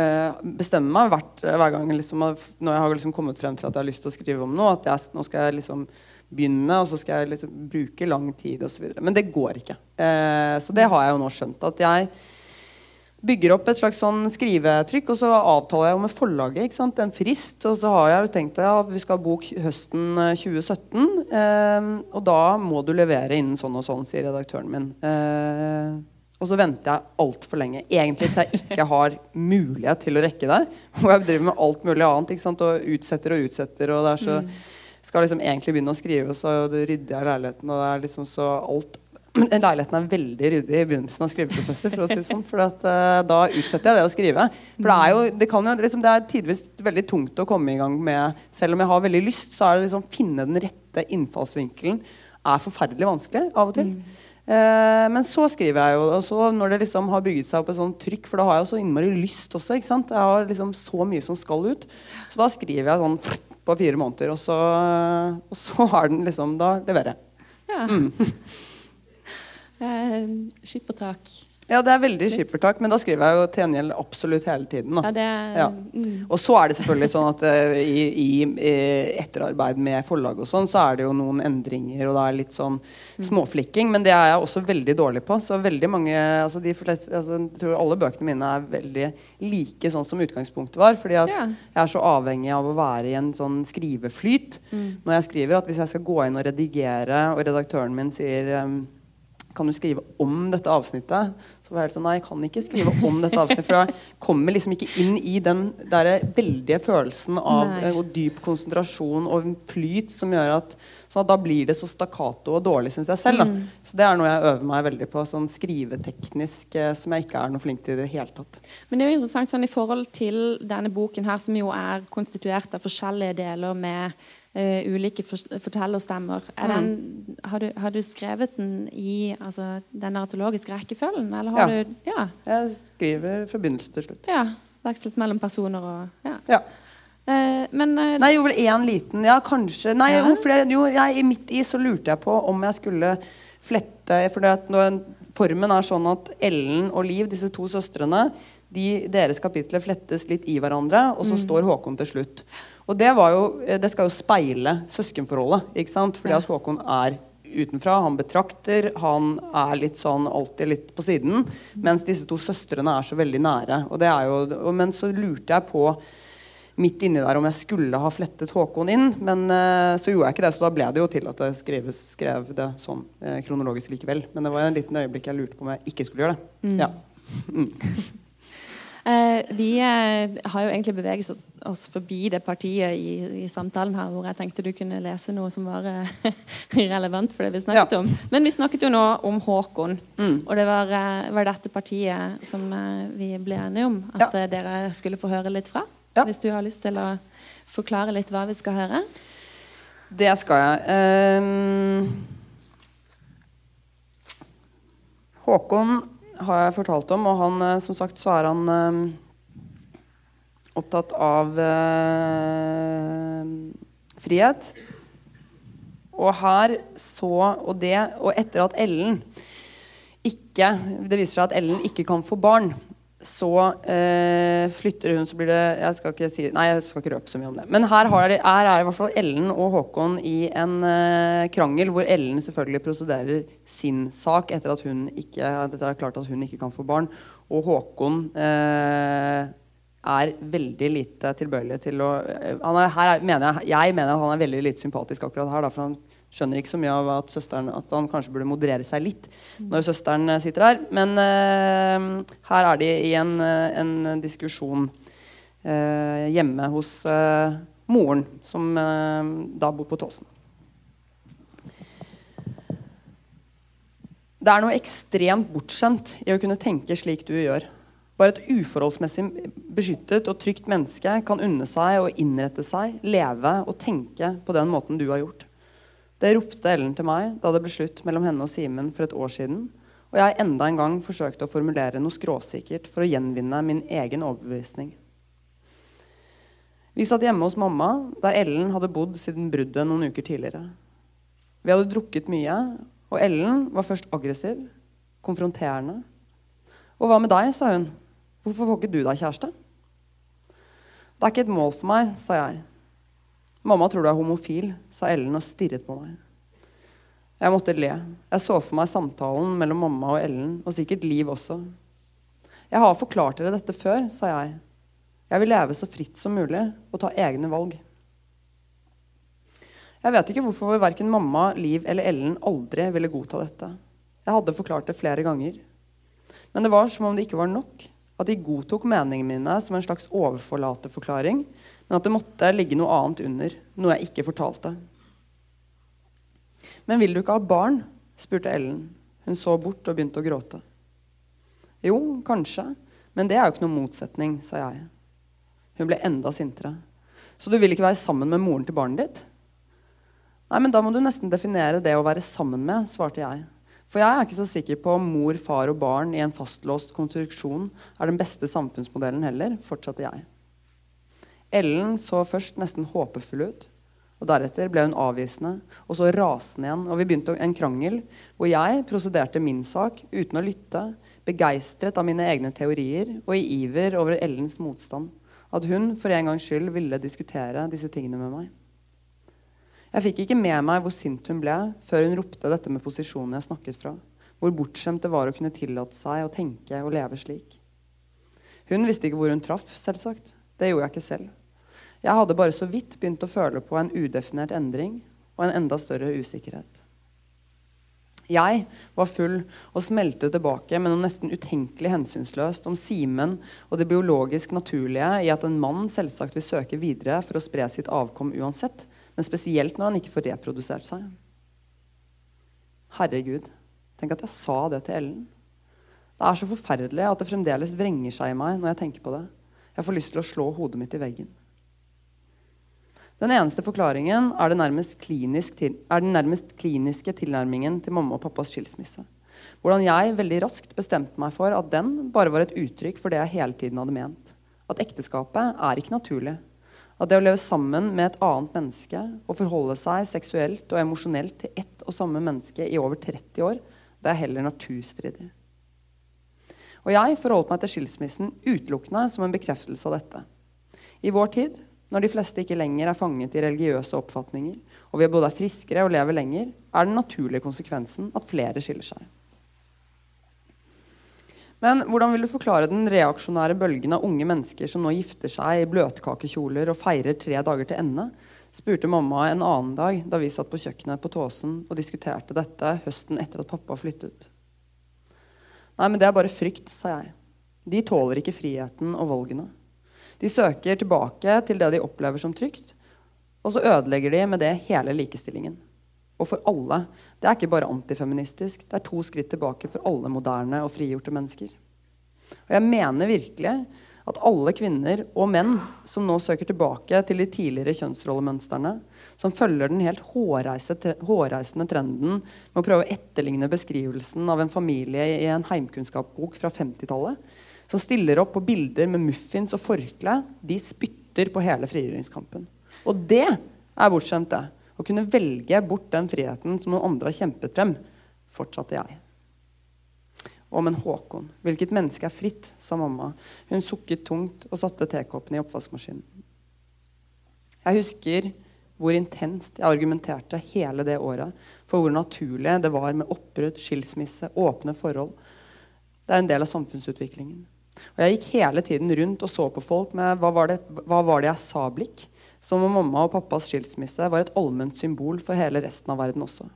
eh, bestemmer meg hvert, hver gang liksom, når jeg har liksom kommet frem til at jeg har lyst til å skrive om noe, at jeg, nå skal jeg liksom begynne, og så skal jeg liksom bruke lang tid osv. Men det går ikke. Eh, så det har jeg jo nå skjønt. At jeg bygger opp et slags sånn skrivetrykk, og så avtaler jeg med forlaget en frist. Og så har jeg jo tenkt at ja, vi skal ha bok høsten eh, 2017, eh, og da må du levere innen sånn og sånn, sier redaktøren min. Eh, og så venter jeg altfor lenge. Egentlig til jeg ikke har mulighet til å rekke det. Og jeg driver med alt mulig annet og utsetter og utsetter. og det er så skal liksom egentlig begynne å skrive, så rydder jeg leiligheten. Og det er liksom så alt men Leiligheten er veldig ryddig i begynnelsen av skriveprosesser. For å si det sånn, for at, uh, da utsetter jeg det å skrive. For det er jo, det kan jo liksom, det er tidvis veldig tungt å komme i gang med. Selv om jeg har veldig lyst, så er det liksom finne den rette innfallsvinkelen er forferdelig vanskelig av og til. Eh, men så skriver jeg jo, og så når det liksom har bygget seg opp et sånt trykk, for da har jeg jo så innmari lyst også. ikke sant? Jeg har liksom så mye som skal ut. Så da skriver jeg sånn på fire måneder, og så, og så har den liksom Da leverer jeg. Ja. Eh, Skippertak. Ja, det er veldig skippertak, men da skriver jeg jo til gjengjeld absolutt hele tiden. Ja, det Ja. mm. Og så er det selvfølgelig sånn at eh, i, i, i etterarbeid med forlag og sånn, så er det jo noen endringer, og det er litt sånn småflikking, men det er jeg også veldig dårlig på. Så veldig mange altså de fleste, altså, Jeg tror alle bøkene mine er veldig like sånn som utgangspunktet var. Fordi at Ja. jeg er så avhengig av å være i en sånn skriveflyt når jeg skriver, at hvis jeg skal gå inn og redigere, og redaktøren min sier ehm, kan du skrive om dette avsnittet? Så var jeg helt sånn, nei, jeg kan ikke skrive om dette avsnittet. For jeg kommer liksom ikke inn i den der veldige følelsen av Nei. og dyp konsentrasjon og flyt som gjør at sånn at da blir det så stakkato og dårlig, syns jeg selv. Da. Så det er noe jeg øver meg veldig på, sånn skriveteknisk, eh, som jeg ikke er noe flink til i det hele tatt. Men det er jo interessant sånn i forhold til denne boken her, som jo er konstituert av forskjellige deler med eh, ulike for fortellerstemmer. Er den, har, du, har du skrevet den i altså, den narratologiske rekkefølgen? Eller har Ja. du ja, Jeg skriver forbindelse til slutt. ja, vekslet mellom personer og ja. Ja. Uh, men uh, Nei, jo vel én liten Ja, kanskje. Nei, Ja. jo, for jeg, jo, jeg, i midt i så lurte jeg på om jeg skulle flette For det at når formen er sånn at Ellen og Liv, disse to søstrene, de, deres kapitler flettes litt i hverandre, og så står Håkon til slutt. Og det, var jo, det skal jo speile søskenforholdet, ikke sant? Fordi at Håkon er utenfra. Han betrakter, han er litt sånn alltid litt på siden. Mens disse to søstrene er så veldig nære. Og det er jo, men så lurte jeg på midt inni der om jeg skulle ha flettet Håkon inn. Men eh, så gjorde jeg ikke det, så da ble det jo til at jeg skrev, skrev det sånn eh, kronologisk likevel. Men det var en liten øyeblikk jeg lurte på om jeg ikke skulle gjøre det. Ja. Eh, vi eh, har jo egentlig beveget oss- forbi det partiet i, i samtalen her hvor jeg tenkte du kunne lese noe som var eh, relevant for det vi snakket Ja. om. Men vi snakket jo nå om Håkon, Mm. og det var, var dette partiet som vi ble enige om at Ja. dere skulle få høre litt fra. Ja. Hvis du har lyst til å forklare litt hva vi skal høre? Det skal jeg. Um, Håkon har jeg fortalt om, og han, eh, som sagt så er han um, opptatt av uh, frihet. Og her så Og det Og etter at Ellen ikke Det viser seg at Ellen ikke kan få barn. Så eh, flytter hun, så blir det Jeg skal ikke si Nei, jeg skal ikke røpe så mye om det. Men her, har, er, er i hvert fall Ellen og Håkon i en eh, krangel hvor Ellen selvfølgelig prosederer sin sak etter at hun ikke Dette er klart at hun ikke kan få barn. Og Håkon eh, er veldig lite tilbøyelig til å er, her er, mener jeg, jeg mener han er veldig lite sympatisk akkurat her. Da, for han skjønner ikke så mye av at, søsteren, at han kanskje burde moderere seg litt når søsteren eh, sitter her. Men uh, her er de i en, eh, en diskusjon uh, hjemme hos uh, moren, som da bor på Tåsen. Det er noe ekstremt bortskjemt i å kunne tenke slik du gjør. Bare et uforholdsmessig beskyttet og trygt menneske kan unne seg å innrette seg, leve og tenke på den måten du har gjort. Det ropte Ellen til meg da det ble slutt mellom henne og Simen for et år siden, og jeg enda en gang forsøkte å formulere noe skråsikkert for å gjenvinne min egen overbevisning. Vi satt hjemme hos mamma, der Ellen hadde bodd siden bruddet noen uker tidligere. Vi hadde drukket mye, og Ellen var først aggressiv, konfronterende. Og hva med deg, sa hun. Hvorfor får ikke du deg kjæreste? Det er ikke et mål for meg, sa jeg. Mamma tror du er homofil, sa Ellen og stirret på meg. Jeg måtte le. Jeg så for meg samtalen mellom mamma og Ellen, og sikkert Liv også. Jeg har forklart dere dette før, sa jeg. Jeg vil leve så fritt som mulig og ta egne valg. Jeg vet ikke hvorfor verken mamma, Liv eller Ellen aldri ville godta dette. Jeg hadde forklart det flere ganger. Men det var som om det ikke var nok at de godtok meningene mine som en slags overforlaterforklaring, men at det måtte ligge noe annet under, noe jeg ikke fortalte. Men vil du ikke ha barn? spurte Ellen. Hun så bort og begynte å gråte. Jo, kanskje, men det er jo ikke noen motsetning, sa jeg. Hun ble enda sintere. Så du vil ikke være sammen med moren til barnet ditt? Nei, men da må du nesten definere det å være sammen med, svarte jeg. For jeg er ikke så sikker på om mor, far og barn i en fastlåst konstruksjon er den beste samfunnsmodellen heller, fortsatte jeg. Ellen så først nesten håpefull ut, og deretter ble hun avvisende, og så rasende igjen, og vi begynte en krangel hvor jeg prosederte min sak uten å lytte, begeistret av mine egne teorier og i iver over Ellens motstand. At hun for en gangs skyld ville diskutere disse tingene med meg. Jeg fikk ikke med meg hvor sint hun ble, før hun ropte dette med posisjonen jeg snakket fra. Hvor bortskjemt det var å kunne tillate seg å tenke og leve slik. Hun visste ikke hvor hun traff, selvsagt. Det gjorde jeg ikke selv. Jeg hadde bare så vidt begynt å føle på en udefinert endring og en enda større usikkerhet. Jeg var full og smelte tilbake med noe nesten utenkelig hensynsløst om Simen og det biologisk naturlige i at en mann selvsagt vil søke videre for å spre sitt avkom uansett, men spesielt når han ikke får reprodusert seg. Herregud, tenk at jeg sa det til Ellen. Det er så forferdelig at det fremdeles vrenger seg i meg når jeg tenker på det. Jeg får lyst til å slå hodet mitt i veggen. Den eneste forklaringen er, til, er, den nærmest kliniske tilnærmingen til mamma og pappas skilsmisse. Hvordan jeg veldig raskt bestemte meg for at den bare var et uttrykk for det jeg hele tiden hadde ment. At ekteskapet er ikke naturlig. At det å leve sammen med et annet menneske og forholde seg seksuelt og emosjonelt til ett og samme menneske i over 30 år, det er heller naturstridig. Og jeg forholdt meg til skilsmissen utelukkende som en bekreftelse av dette. I vår tid, når de fleste ikke lenger er fanget i religiøse oppfatninger, og vi både er friskere og lever lenger, er den naturlige konsekvensen at flere skiller seg. Men hvordan vil du forklare den reaksjonære bølgen av unge mennesker som nå gifter seg i bløtkakekjoler og feirer tre dager til ende? spurte mamma en annen dag da vi satt på kjøkkenet på Tåsen og diskuterte dette høsten etter at pappa flyttet. Nei, men det er bare frykt, sa jeg. De tåler ikke friheten og valgene. De søker tilbake til det de opplever som trygt, og så ødelegger de med det hele likestillingen. Og for alle. Det er ikke bare antifeministisk. Det er to skritt tilbake for alle moderne og frigjorte mennesker. Og jeg mener virkelig at alle kvinner og menn som nå søker tilbake til de tidligere kjønnsrollemønstrene, som følger den helt hårreisende trenden med å prøve å etterligne beskrivelsen av en familie i en heimkunnskapsbok fra 50-tallet, som stiller opp på bilder med muffins og forkle, de spytter på hele frigjøringskampen. Og det er bortskjemt, det. Å kunne velge bort den friheten som noen andre har kjempet frem, fortsatte jeg Å, men Håkon. Hvilket menneske er fritt, sa mamma. Hun sukket tungt og satte tekoppene i oppvaskmaskinen. Jeg husker hvor intenst jeg argumenterte hele det året for hvor naturlig det var med oppbrudd, skilsmisse, åpne forhold. Det er en del av samfunnsutviklingen. Og Jeg gikk hele tiden rundt og så på folk med hva var det, hva var det jeg sa-blikk. Som om mamma og pappas skilsmisse var et allment symbol for hele resten av verden også.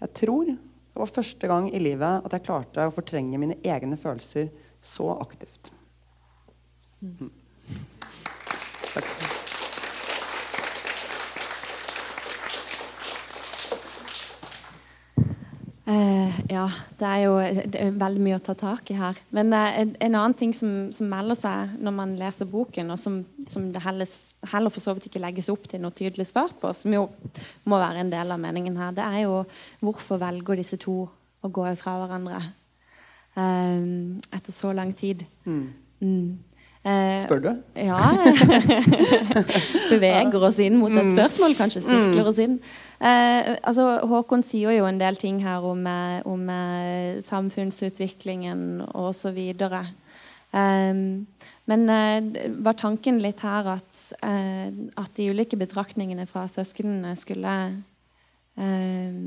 Jeg tror det var første gang i livet at jeg klarte å fortrenge mine egne følelser så aktivt. Mm. Uh, ja, det er jo det er veldig mye å ta tak i her. Men uh, en, en, annen ting som, som, melder seg når man leser boken, og som, som det heller, heller, for så vidt ikke legges opp til noe tydelig svar på, som jo må være en del av meningen her, det er jo hvorfor velger disse to å gå fra hverandre uh, etter så lang tid. Mm. Mm. Spør du? Ja. Beveger oss inn mot et mm. spørsmål, kanskje. Sirkler mm. oss inn. Eh, altså, Håkon sier jo en del ting her om, eh, om eh, samfunnsutviklingen osv. Eh, men eh, var tanken litt her at, eh, at de ulike betraktningene fra søsknene skulle eh,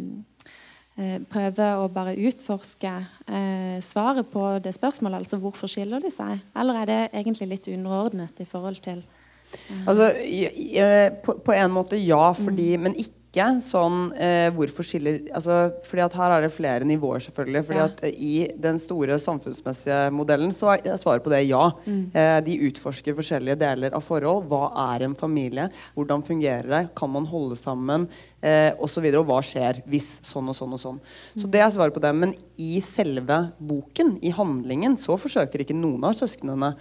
prøve å bare utforske svaret på det spørsmålet? Altså hvorfor skiller de seg? Eller er det egentlig litt underordnet i forhold til Altså, på, på, en måte ja, fordi, mm. men ikke ikke sånn eh, Hvorfor skiller altså, fordi at Her er det flere nivåer, selvfølgelig. fordi ja. at eh, I den store samfunnsmessige modellen så er svaret på det ja. Mm. Eh, de utforsker forskjellige deler av forhold. Hva er en familie? Hvordan fungerer det? Kan man holde sammen? Eh, og, så videre, og hva skjer hvis sånn og sånn og sånn. Så det er svaret på det. Men i selve boken, i handlingen, så forsøker ikke noen av søsknene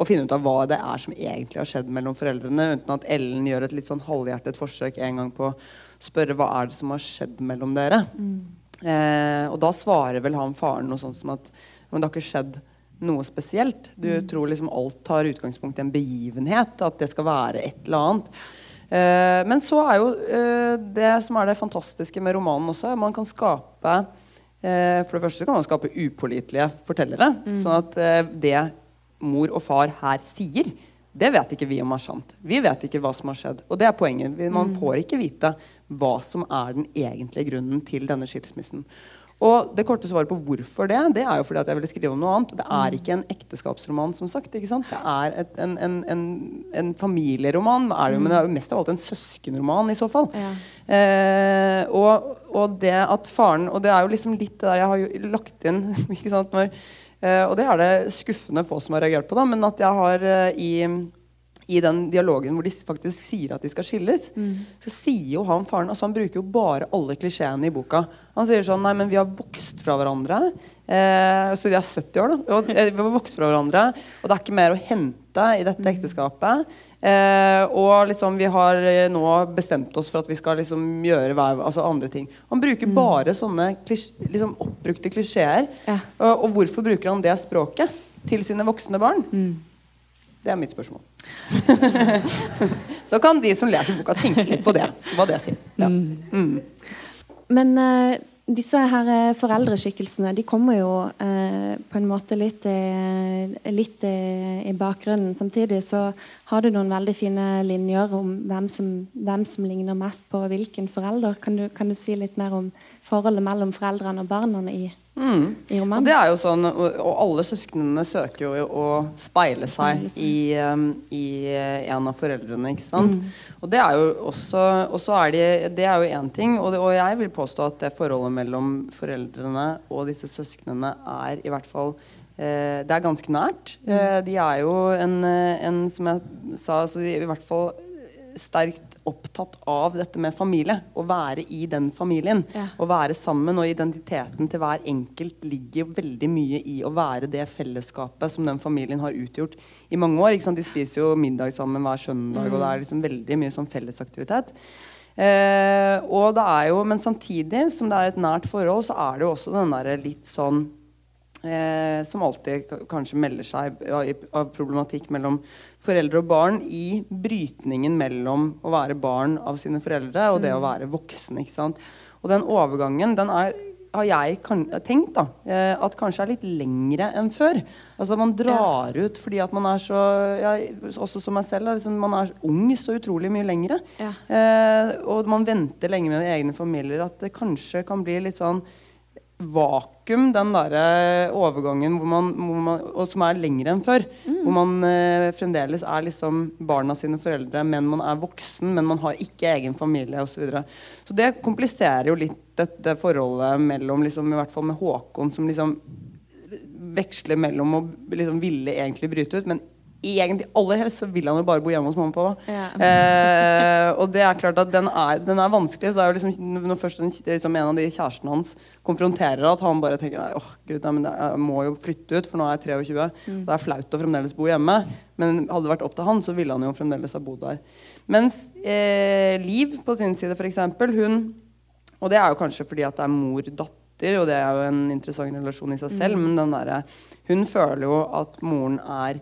å finne ut av hva det er som egentlig har skjedd mellom foreldrene, uten at Ellen gjør et litt sånn halvhjertet forsøk en gang på å spørre hva er det som har skjedd mellom dere. Mm. Eh, og da svarer vel han faren noe sånt som at men det har ikke skjedd noe spesielt. Du mm. tror liksom alt tar utgangspunkt i en begivenhet, at det skal være et eller annet. Eh, men så er jo eh, det som er det fantastiske med romanen også, man kan skape eh, For det første kan man skape upålitelige fortellere. Mm. Sånn at eh, det mor og far her sier, det vet ikke vi om er sant. Vi vet ikke hva som har skjedd. Og det er poenget. Man mm. får ikke vite hva som er den egentlige grunnen til denne skilsmissen. Og det korte svaret på hvorfor det, det er jo fordi at jeg ville skrive om noe annet. Det er mm. ikke en ekteskapsroman, som sagt. ikke sant? Det er et, en, en, en, en, familieroman, er det men det er jo mest av alt en søskenroman i så fall. Ja. Eh, og, og, det at faren Og det er jo liksom litt det der jeg har jo lagt inn ikke sant, når og det er det skuffende få som har reagert på, da, men at jeg har uh, i, i, den dialogen hvor de faktisk sier at de skal skilles, mm. så sier jo han faren altså Han bruker jo bare alle klisjeene i boka. Han sier sånn Nei, men vi har vokst fra hverandre. Eh, så de er 70 år, da. Og, vi har vokst fra hverandre, og det er ikke mer å hente i dette mm. ekteskapet. Eh, og liksom, vi har eh, nå bestemt oss for at vi skal liksom gjøre hver, altså andre ting. Han bruker mm. bare sånne klisj, liksom oppbrukte klisjeer. Ja. Og, og, hvorfor bruker han det språket til sine voksne barn? Mm. Det er mitt spørsmål. Så kan de som leser boka, tenke litt på det. Hva det sier. Ja. Mm. Men uh, disse her eh, foreldreskikkelsene de kommer jo uh, på en måte litt, eh, litt i bakgrunnen. Samtidig så har du noen veldig fine linjer om hvem som, hvem som ligner mest på hvilken forelder. Kan du, kan du, si litt mer om forholdet mellom foreldrene og barna i, mm. i romanen? Og det er jo sånn, og, og alle søsknene søker jo å speile seg, speile seg. I, um, i, en av foreldrene. ikke sant? Mm. Og det er jo også, også er det, det er jo én ting, og, det, og, jeg vil påstå at det forholdet mellom foreldrene og disse søsknene er i hvert fall eh, Det er ganske nært. Mm. Eh, de er jo en, en, som jeg sa, så de, i hvert fall sterkt opptatt av dette med familie. Å være i den familien. Ja. Å være sammen. Og identiteten til hver enkelt ligger veldig mye i å være det fellesskapet som den familien har utgjort i mange år. De spiser jo middag sammen hver søndag, og det er liksom veldig mye sånn fellesaktivitet. Eh, og det er jo, Men samtidig som det er et nært forhold, så er det jo også den der litt sånn eh, som alltid kanskje melder seg av, problematikk mellom foreldre og barn i brytningen mellom å være barn av sine foreldre og det å være voksen. ikke sant? Og den overgangen den er, har jeg kan, tenkt da, eh, at kanskje er litt lengre enn før. Altså Man drar ut fordi at man er så ja, Også som meg selv, liksom, man er ung så utrolig mye lengre. Ja. Eh, og man venter lenge med egne familier. At det kanskje kan bli litt sånn vakuum, den derre overgangen hvor man, hvor man, og som er lengre enn før. Hvor man eh, fremdeles er liksom barna sine foreldre, men man er voksen, men man har ikke egen familie osv. Så, videre. så det kompliserer jo litt dette forholdet mellom liksom, I hvert fall med Håkon, som liksom veksler mellom å liksom ville egentlig bryte ut, men egentlig aller helst så vil han jo bare bo hjemme hos mamma og pappa. Ja. Eh, og det er klart at den er, den er vanskelig. Så er jo liksom, når først en, liksom en av de kjærestene hans konfronterer at han bare tenker nei, åh, gud, nei, men jeg må jo flytte ut, for nå er jeg 23. Mm. Det er flaut å fremdeles bo hjemme. Men hadde det vært opp til han, så ville han jo fremdeles ha bodd der. Mens eh, Liv på sin side, f.eks., hun Og det er jo kanskje fordi at det er mor-datter, og det er jo en interessant relasjon i seg selv, Mm. men den der, Hun føler jo at moren er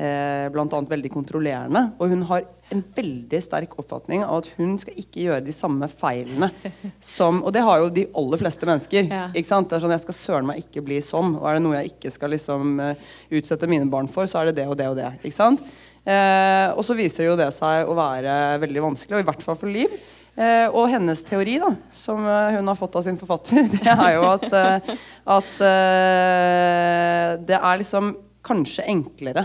eh, annet veldig kontrollerende. Og hun har en veldig sterk oppfatning av at hun skal ikke gjøre de samme feilene som Og det har jo de aller fleste mennesker. Ja. Ikke sant? Det er sånn, Jeg skal søren meg ikke bli sånn. Og er det noe jeg ikke skal liksom eh, utsette mine barn for, så er det det og det og det. Ikke sant? Eh, og så viser jo det seg å være veldig vanskelig, og i hvert fall for Liv. Eh, og hennes teori, da, som eh, hun har fått av sin forfatter, det er jo at, eh, at eh, det er liksom kanskje enklere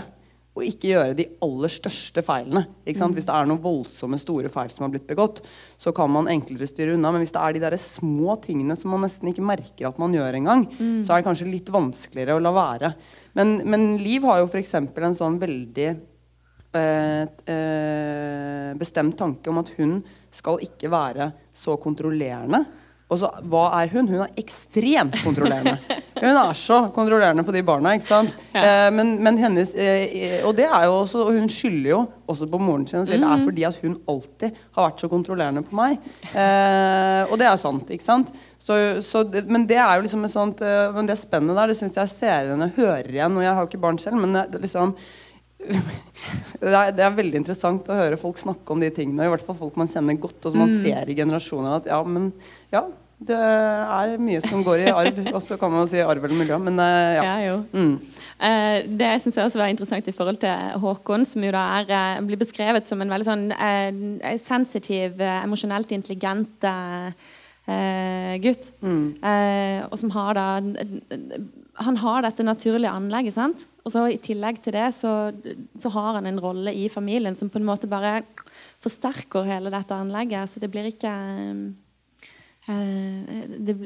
å ikke gjøre de aller største feilene. Sant? Hvis det er noen voldsomme, store feil som har blitt begått, så kan man enklere styre unna. Men hvis det er de der små tingene som man nesten ikke merker at man gjør engang, så er det kanskje litt vanskeligere å la være. Men, men Liv har jo f.eks. en sånn veldig øh, øh, bestemt tanke om at hun skal ikke være så kontrollerende. Og så, hva er hun? Hun er ekstremt kontrollerende. Hun er så kontrollerende på de barna. ikke sant? Eh, men, men hennes, eh, Og det er jo også, og hun skylder jo også på moren sin. Det er fordi at hun alltid har vært så kontrollerende på meg. Eh, og det er sant. ikke sant? Så, så, men det er jo liksom et sånt eh, Men det spennet der, det syns jeg ser igjen og hører igjen. Og jeg har jo ikke barn selv, men det liksom det er, det er veldig interessant å høre folk snakke om de tingene. I hvert fall folk man kjenner godt, og som man ser i generasjoner. At ja, men ja, det er mye som går i arv. Og så kan man jo si arv eller miljø, men eh, ja. Ja, jo. Mm. Eh, det syns jeg også var interessant i forhold til Håkon, som jo da er, eh, blir beskrevet som en veldig sånn eh, sensitiv, eh, emosjonelt intelligent eh, gutt. Mm. Og som har da Han har dette naturlige anlegget, sant? Og så i tillegg til det så, så har han en rolle i familien som på en måte bare forsterker hele dette anlegget. Så det blir ikke eh, det,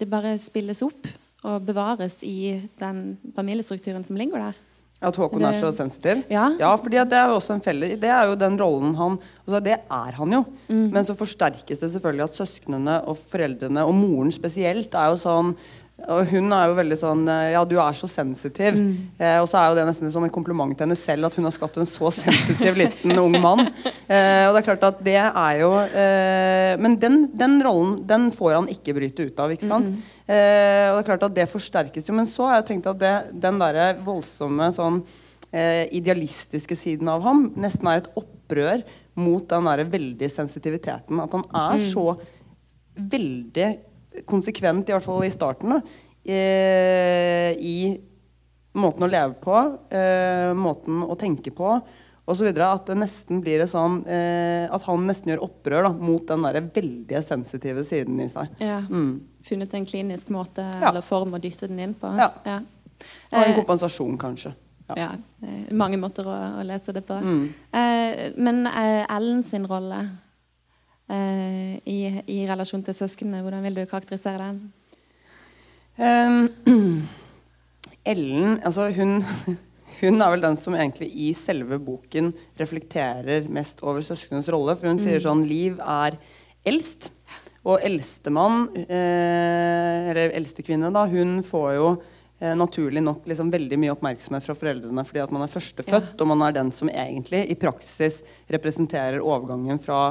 det bare spilles opp og bevares i den familiestrukturen som ligger der. At Håkon er så sensitiv? Ja. Ja, fordi at det er jo også en felle, det er jo den rollen han altså Det er han jo. Men så forsterkes det selvfølgelig at søsknene og foreldrene, og moren spesielt, er jo sånn og hun er jo veldig sånn eh, Ja, du er så sensitiv. Eh, og så er jo det nesten som en kompliment til henne selv at hun har skapt en så sensitiv liten ung mann. Eh, og det er klart at det er jo eh, Men den, den rollen den får han ikke bryte ut av. ikke sant? Eh, og det er klart at det forsterkes jo. Men så har jeg tenkt at det, den derre voldsomme sånn eh, idealistiske siden av ham nesten er et opprør mot den der veldig sensitiviteten. At han er så veldig konsekvent, i hvert fall i starten, da, eh, i måten å leve på, eh, måten å tenke på osv. At det nesten blir det sånn eh, At han nesten gjør opprør da, mot den der veldig sensitive siden i seg. Ja. Mm. Funnet en klinisk måte Ja. eller form å dytte den inn på. Ja. Ja. Og en kompensasjon, kanskje. Ja. ja. Mange måter å, å lese det på. Mm. Men Ellen sin rolle i, i relasjon til søsknene, hvordan vil du karakterisere den? Um, Ellen, altså hun hun er vel den som egentlig i selve boken reflekterer mest over søskenes rolle. For hun sier sånn Liv er eldst. Og eldstemann, eh, eller eldstekvinne, da, hun får jo eh, naturlig nok liksom veldig mye oppmerksomhet fra foreldrene fordi at man er førstefødt, ja. og man er den som egentlig i praksis representerer overgangen fra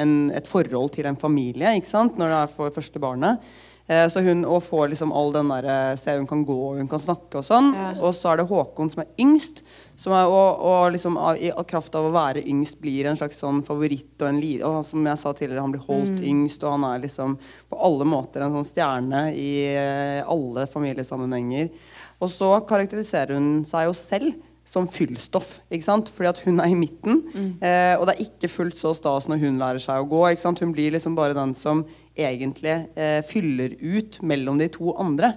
en, et forhold til en familie når det er for første barnet. Eh, så hun og får liksom all den der eh, Se, hun kan gå, hun kan snakke og sånn. Ja. Og så er det Håkon som er yngst. Som er, og, og liksom av, i kraft av å være yngst blir en slags sånn favoritt. Og, en, og som jeg sa tidligere, han blir holdt mm. yngst, og han er liksom på alle måter en sånn stjerne i eh, alle familiesammenhenger. Og så karakteriserer hun seg jo selv som fyllstoff. ikke sant? Fordi at hun er i midten. Mm. Eh, og det er ikke fullt så stas når hun lærer seg å gå. ikke sant? Hun blir liksom bare den som egentlig eh, fyller ut mellom de to andre.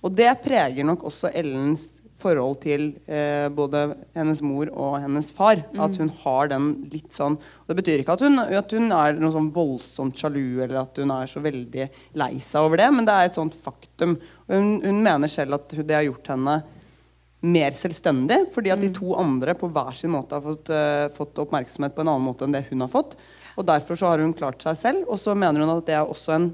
Og det preger nok også Ellens forhold til eh, både hennes mor og hennes far. Mm. At hun har den litt sånn Det betyr ikke at hun, at hun, er noe sånn voldsomt sjalu eller at hun er så veldig lei seg over det, men det er et sånt faktum. Hun, hun mener selv at det har gjort henne mer selvstendig, fordi at de mm. to andre på hver sin måte har fått, uh, fått, oppmerksomhet på en annen måte enn det hun har fått. Og Derfor så har hun klart seg selv. Og så mener hun at det er også en,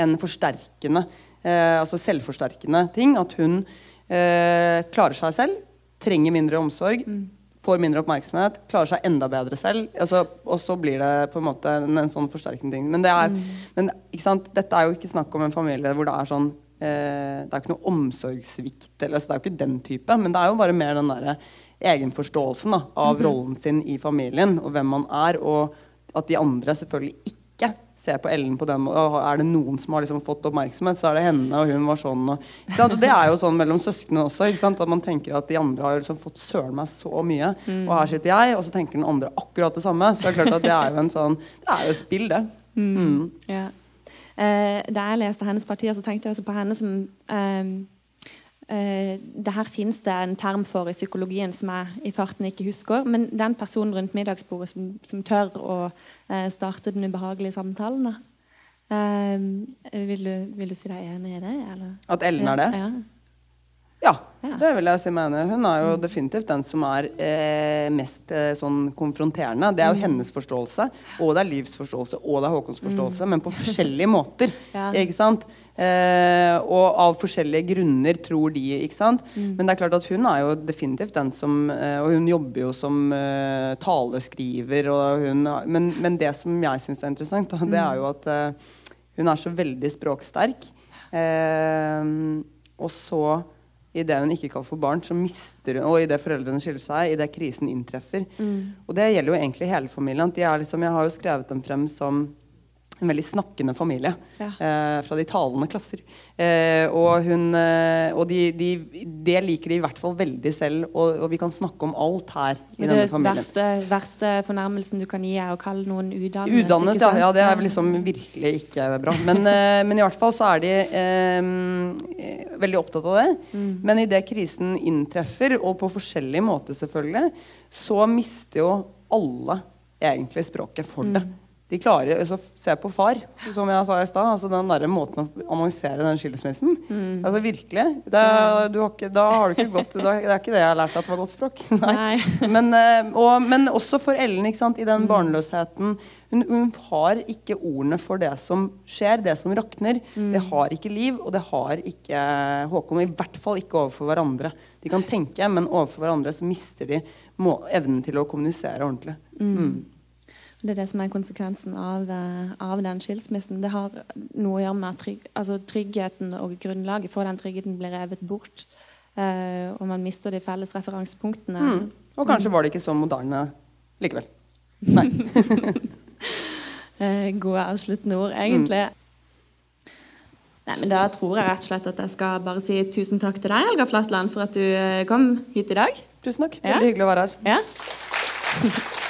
en forsterkende, uh, altså selvforsterkende ting. At hun uh, klarer seg selv, trenger mindre omsorg. Mm. Får mindre oppmerksomhet, klarer seg enda bedre selv. Altså, og så blir det på en måte en, en sånn forsterkende ting. Men, det er, mm. men dette er jo ikke snakk om en familie hvor det er sånn det er ikke noe omsorgssvikt. Eller, altså, det er jo ikke den type, men det er jo bare mer den der egenforståelsen da, av mm -hmm. rollen sin i familien og hvem man er. Og at de andre selvfølgelig ikke ser på Ellen på den måten. Er det noen som har liksom fått oppmerksomhet, så er det henne, og hun var sånn. Og, og det er jo sånn mellom søsknene også. At man tenker at de andre har liksom fått søren meg så mye, mm. og her sitter jeg, og så tenker den andre akkurat det samme. Så det er klart at det er jo en sånn Det er jo et spill, det. Mm. Mm. Yeah. Eh, da jeg leste hennes partier, så tenkte jeg også på henne som eh, det her finnes det en term for i psykologien som jeg i farten ikke husker. Men den personen rundt middagsbordet som, som tør å eh, starte den ubehagelige samtalen. Eh, vil, du, vil, du, si deg enig i det? Eller? At Ellen er det? Ja. Ja, det vil jeg si meg enig Hun er jo mm. definitivt den som er eh, mest eh, sånn konfronterende. Det er jo mm. hennes forståelse, og det er Livs forståelse, og det er Håkons forståelse, mm. men på forskjellige måter. ja. ikke sant? Eh, og av forskjellige grunner, tror de. ikke sant? Mm. Men det er klart at hun er jo definitivt den som eh, Og hun jobber jo som eh, taleskriver, og hun, men, men, det som jeg syns er interessant, da, det er jo at eh, hun er så veldig språksterk. og så idet hun ikke kan få barn, så mister hun Og idet foreldrene skiller seg, idet krisen inntreffer. Mm. Og det gjelder jo egentlig hele familien. De liksom, jeg har jo skrevet dem frem som en veldig snakkende familie ja. eh, fra de talende klasser. Eh, og hun, eh, og de, de, det liker de i hvert fall veldig selv, og, og vi kan snakke om alt her i denne familien. Verste, verste fornærmelsen du kan gi, er å kalle noen udannet? Udannet, ja, ja. Det er liksom virkelig ikke bra. Men, eh, men, i hvert fall så er de eh, veldig opptatt av det. Mm. Men idet krisen inntreffer, og på forskjellige måter selvfølgelig, så mister jo alle egentlig språket for det. Mm de klarer altså, Se på far, som jeg sa i stad. Altså, den der måten å annonsere den skilsmissen mm. altså, Virkelig. Det, har ikke, da har du ikke gått Det er ikke det jeg har lært at det var godt språk. Nei. Men, eh, og, men, også for Ellen, sant, i den mm. barnløsheten. Hun, hun, har ikke ordene for det som skjer, det som rakner. Mm. Det har ikke liv, og det har ikke Håkon. I hvert fall ikke overfor hverandre. De kan tenke, men overfor hverandre så mister de må, evnen til å kommunisere ordentlig. Mm. Mm. Det er det som er konsekvensen av, eh, av den skilsmissen. Det har noe å gjøre med trygg, altså tryggheten og grunnlaget for den tryggheten blir revet bort. Uh, og man mister de felles referansepunktene. Mm. Og kanskje var det ikke så moderne likevel. Nei. uh, gode avsluttende ord, egentlig. Mm. Nei, men Da tror jeg rett og slett at jeg skal bare si tusen takk til deg, Helga Flatland, for at du kom hit i dag. Tusen takk. Veldig ja. hyggelig å være her. Ja.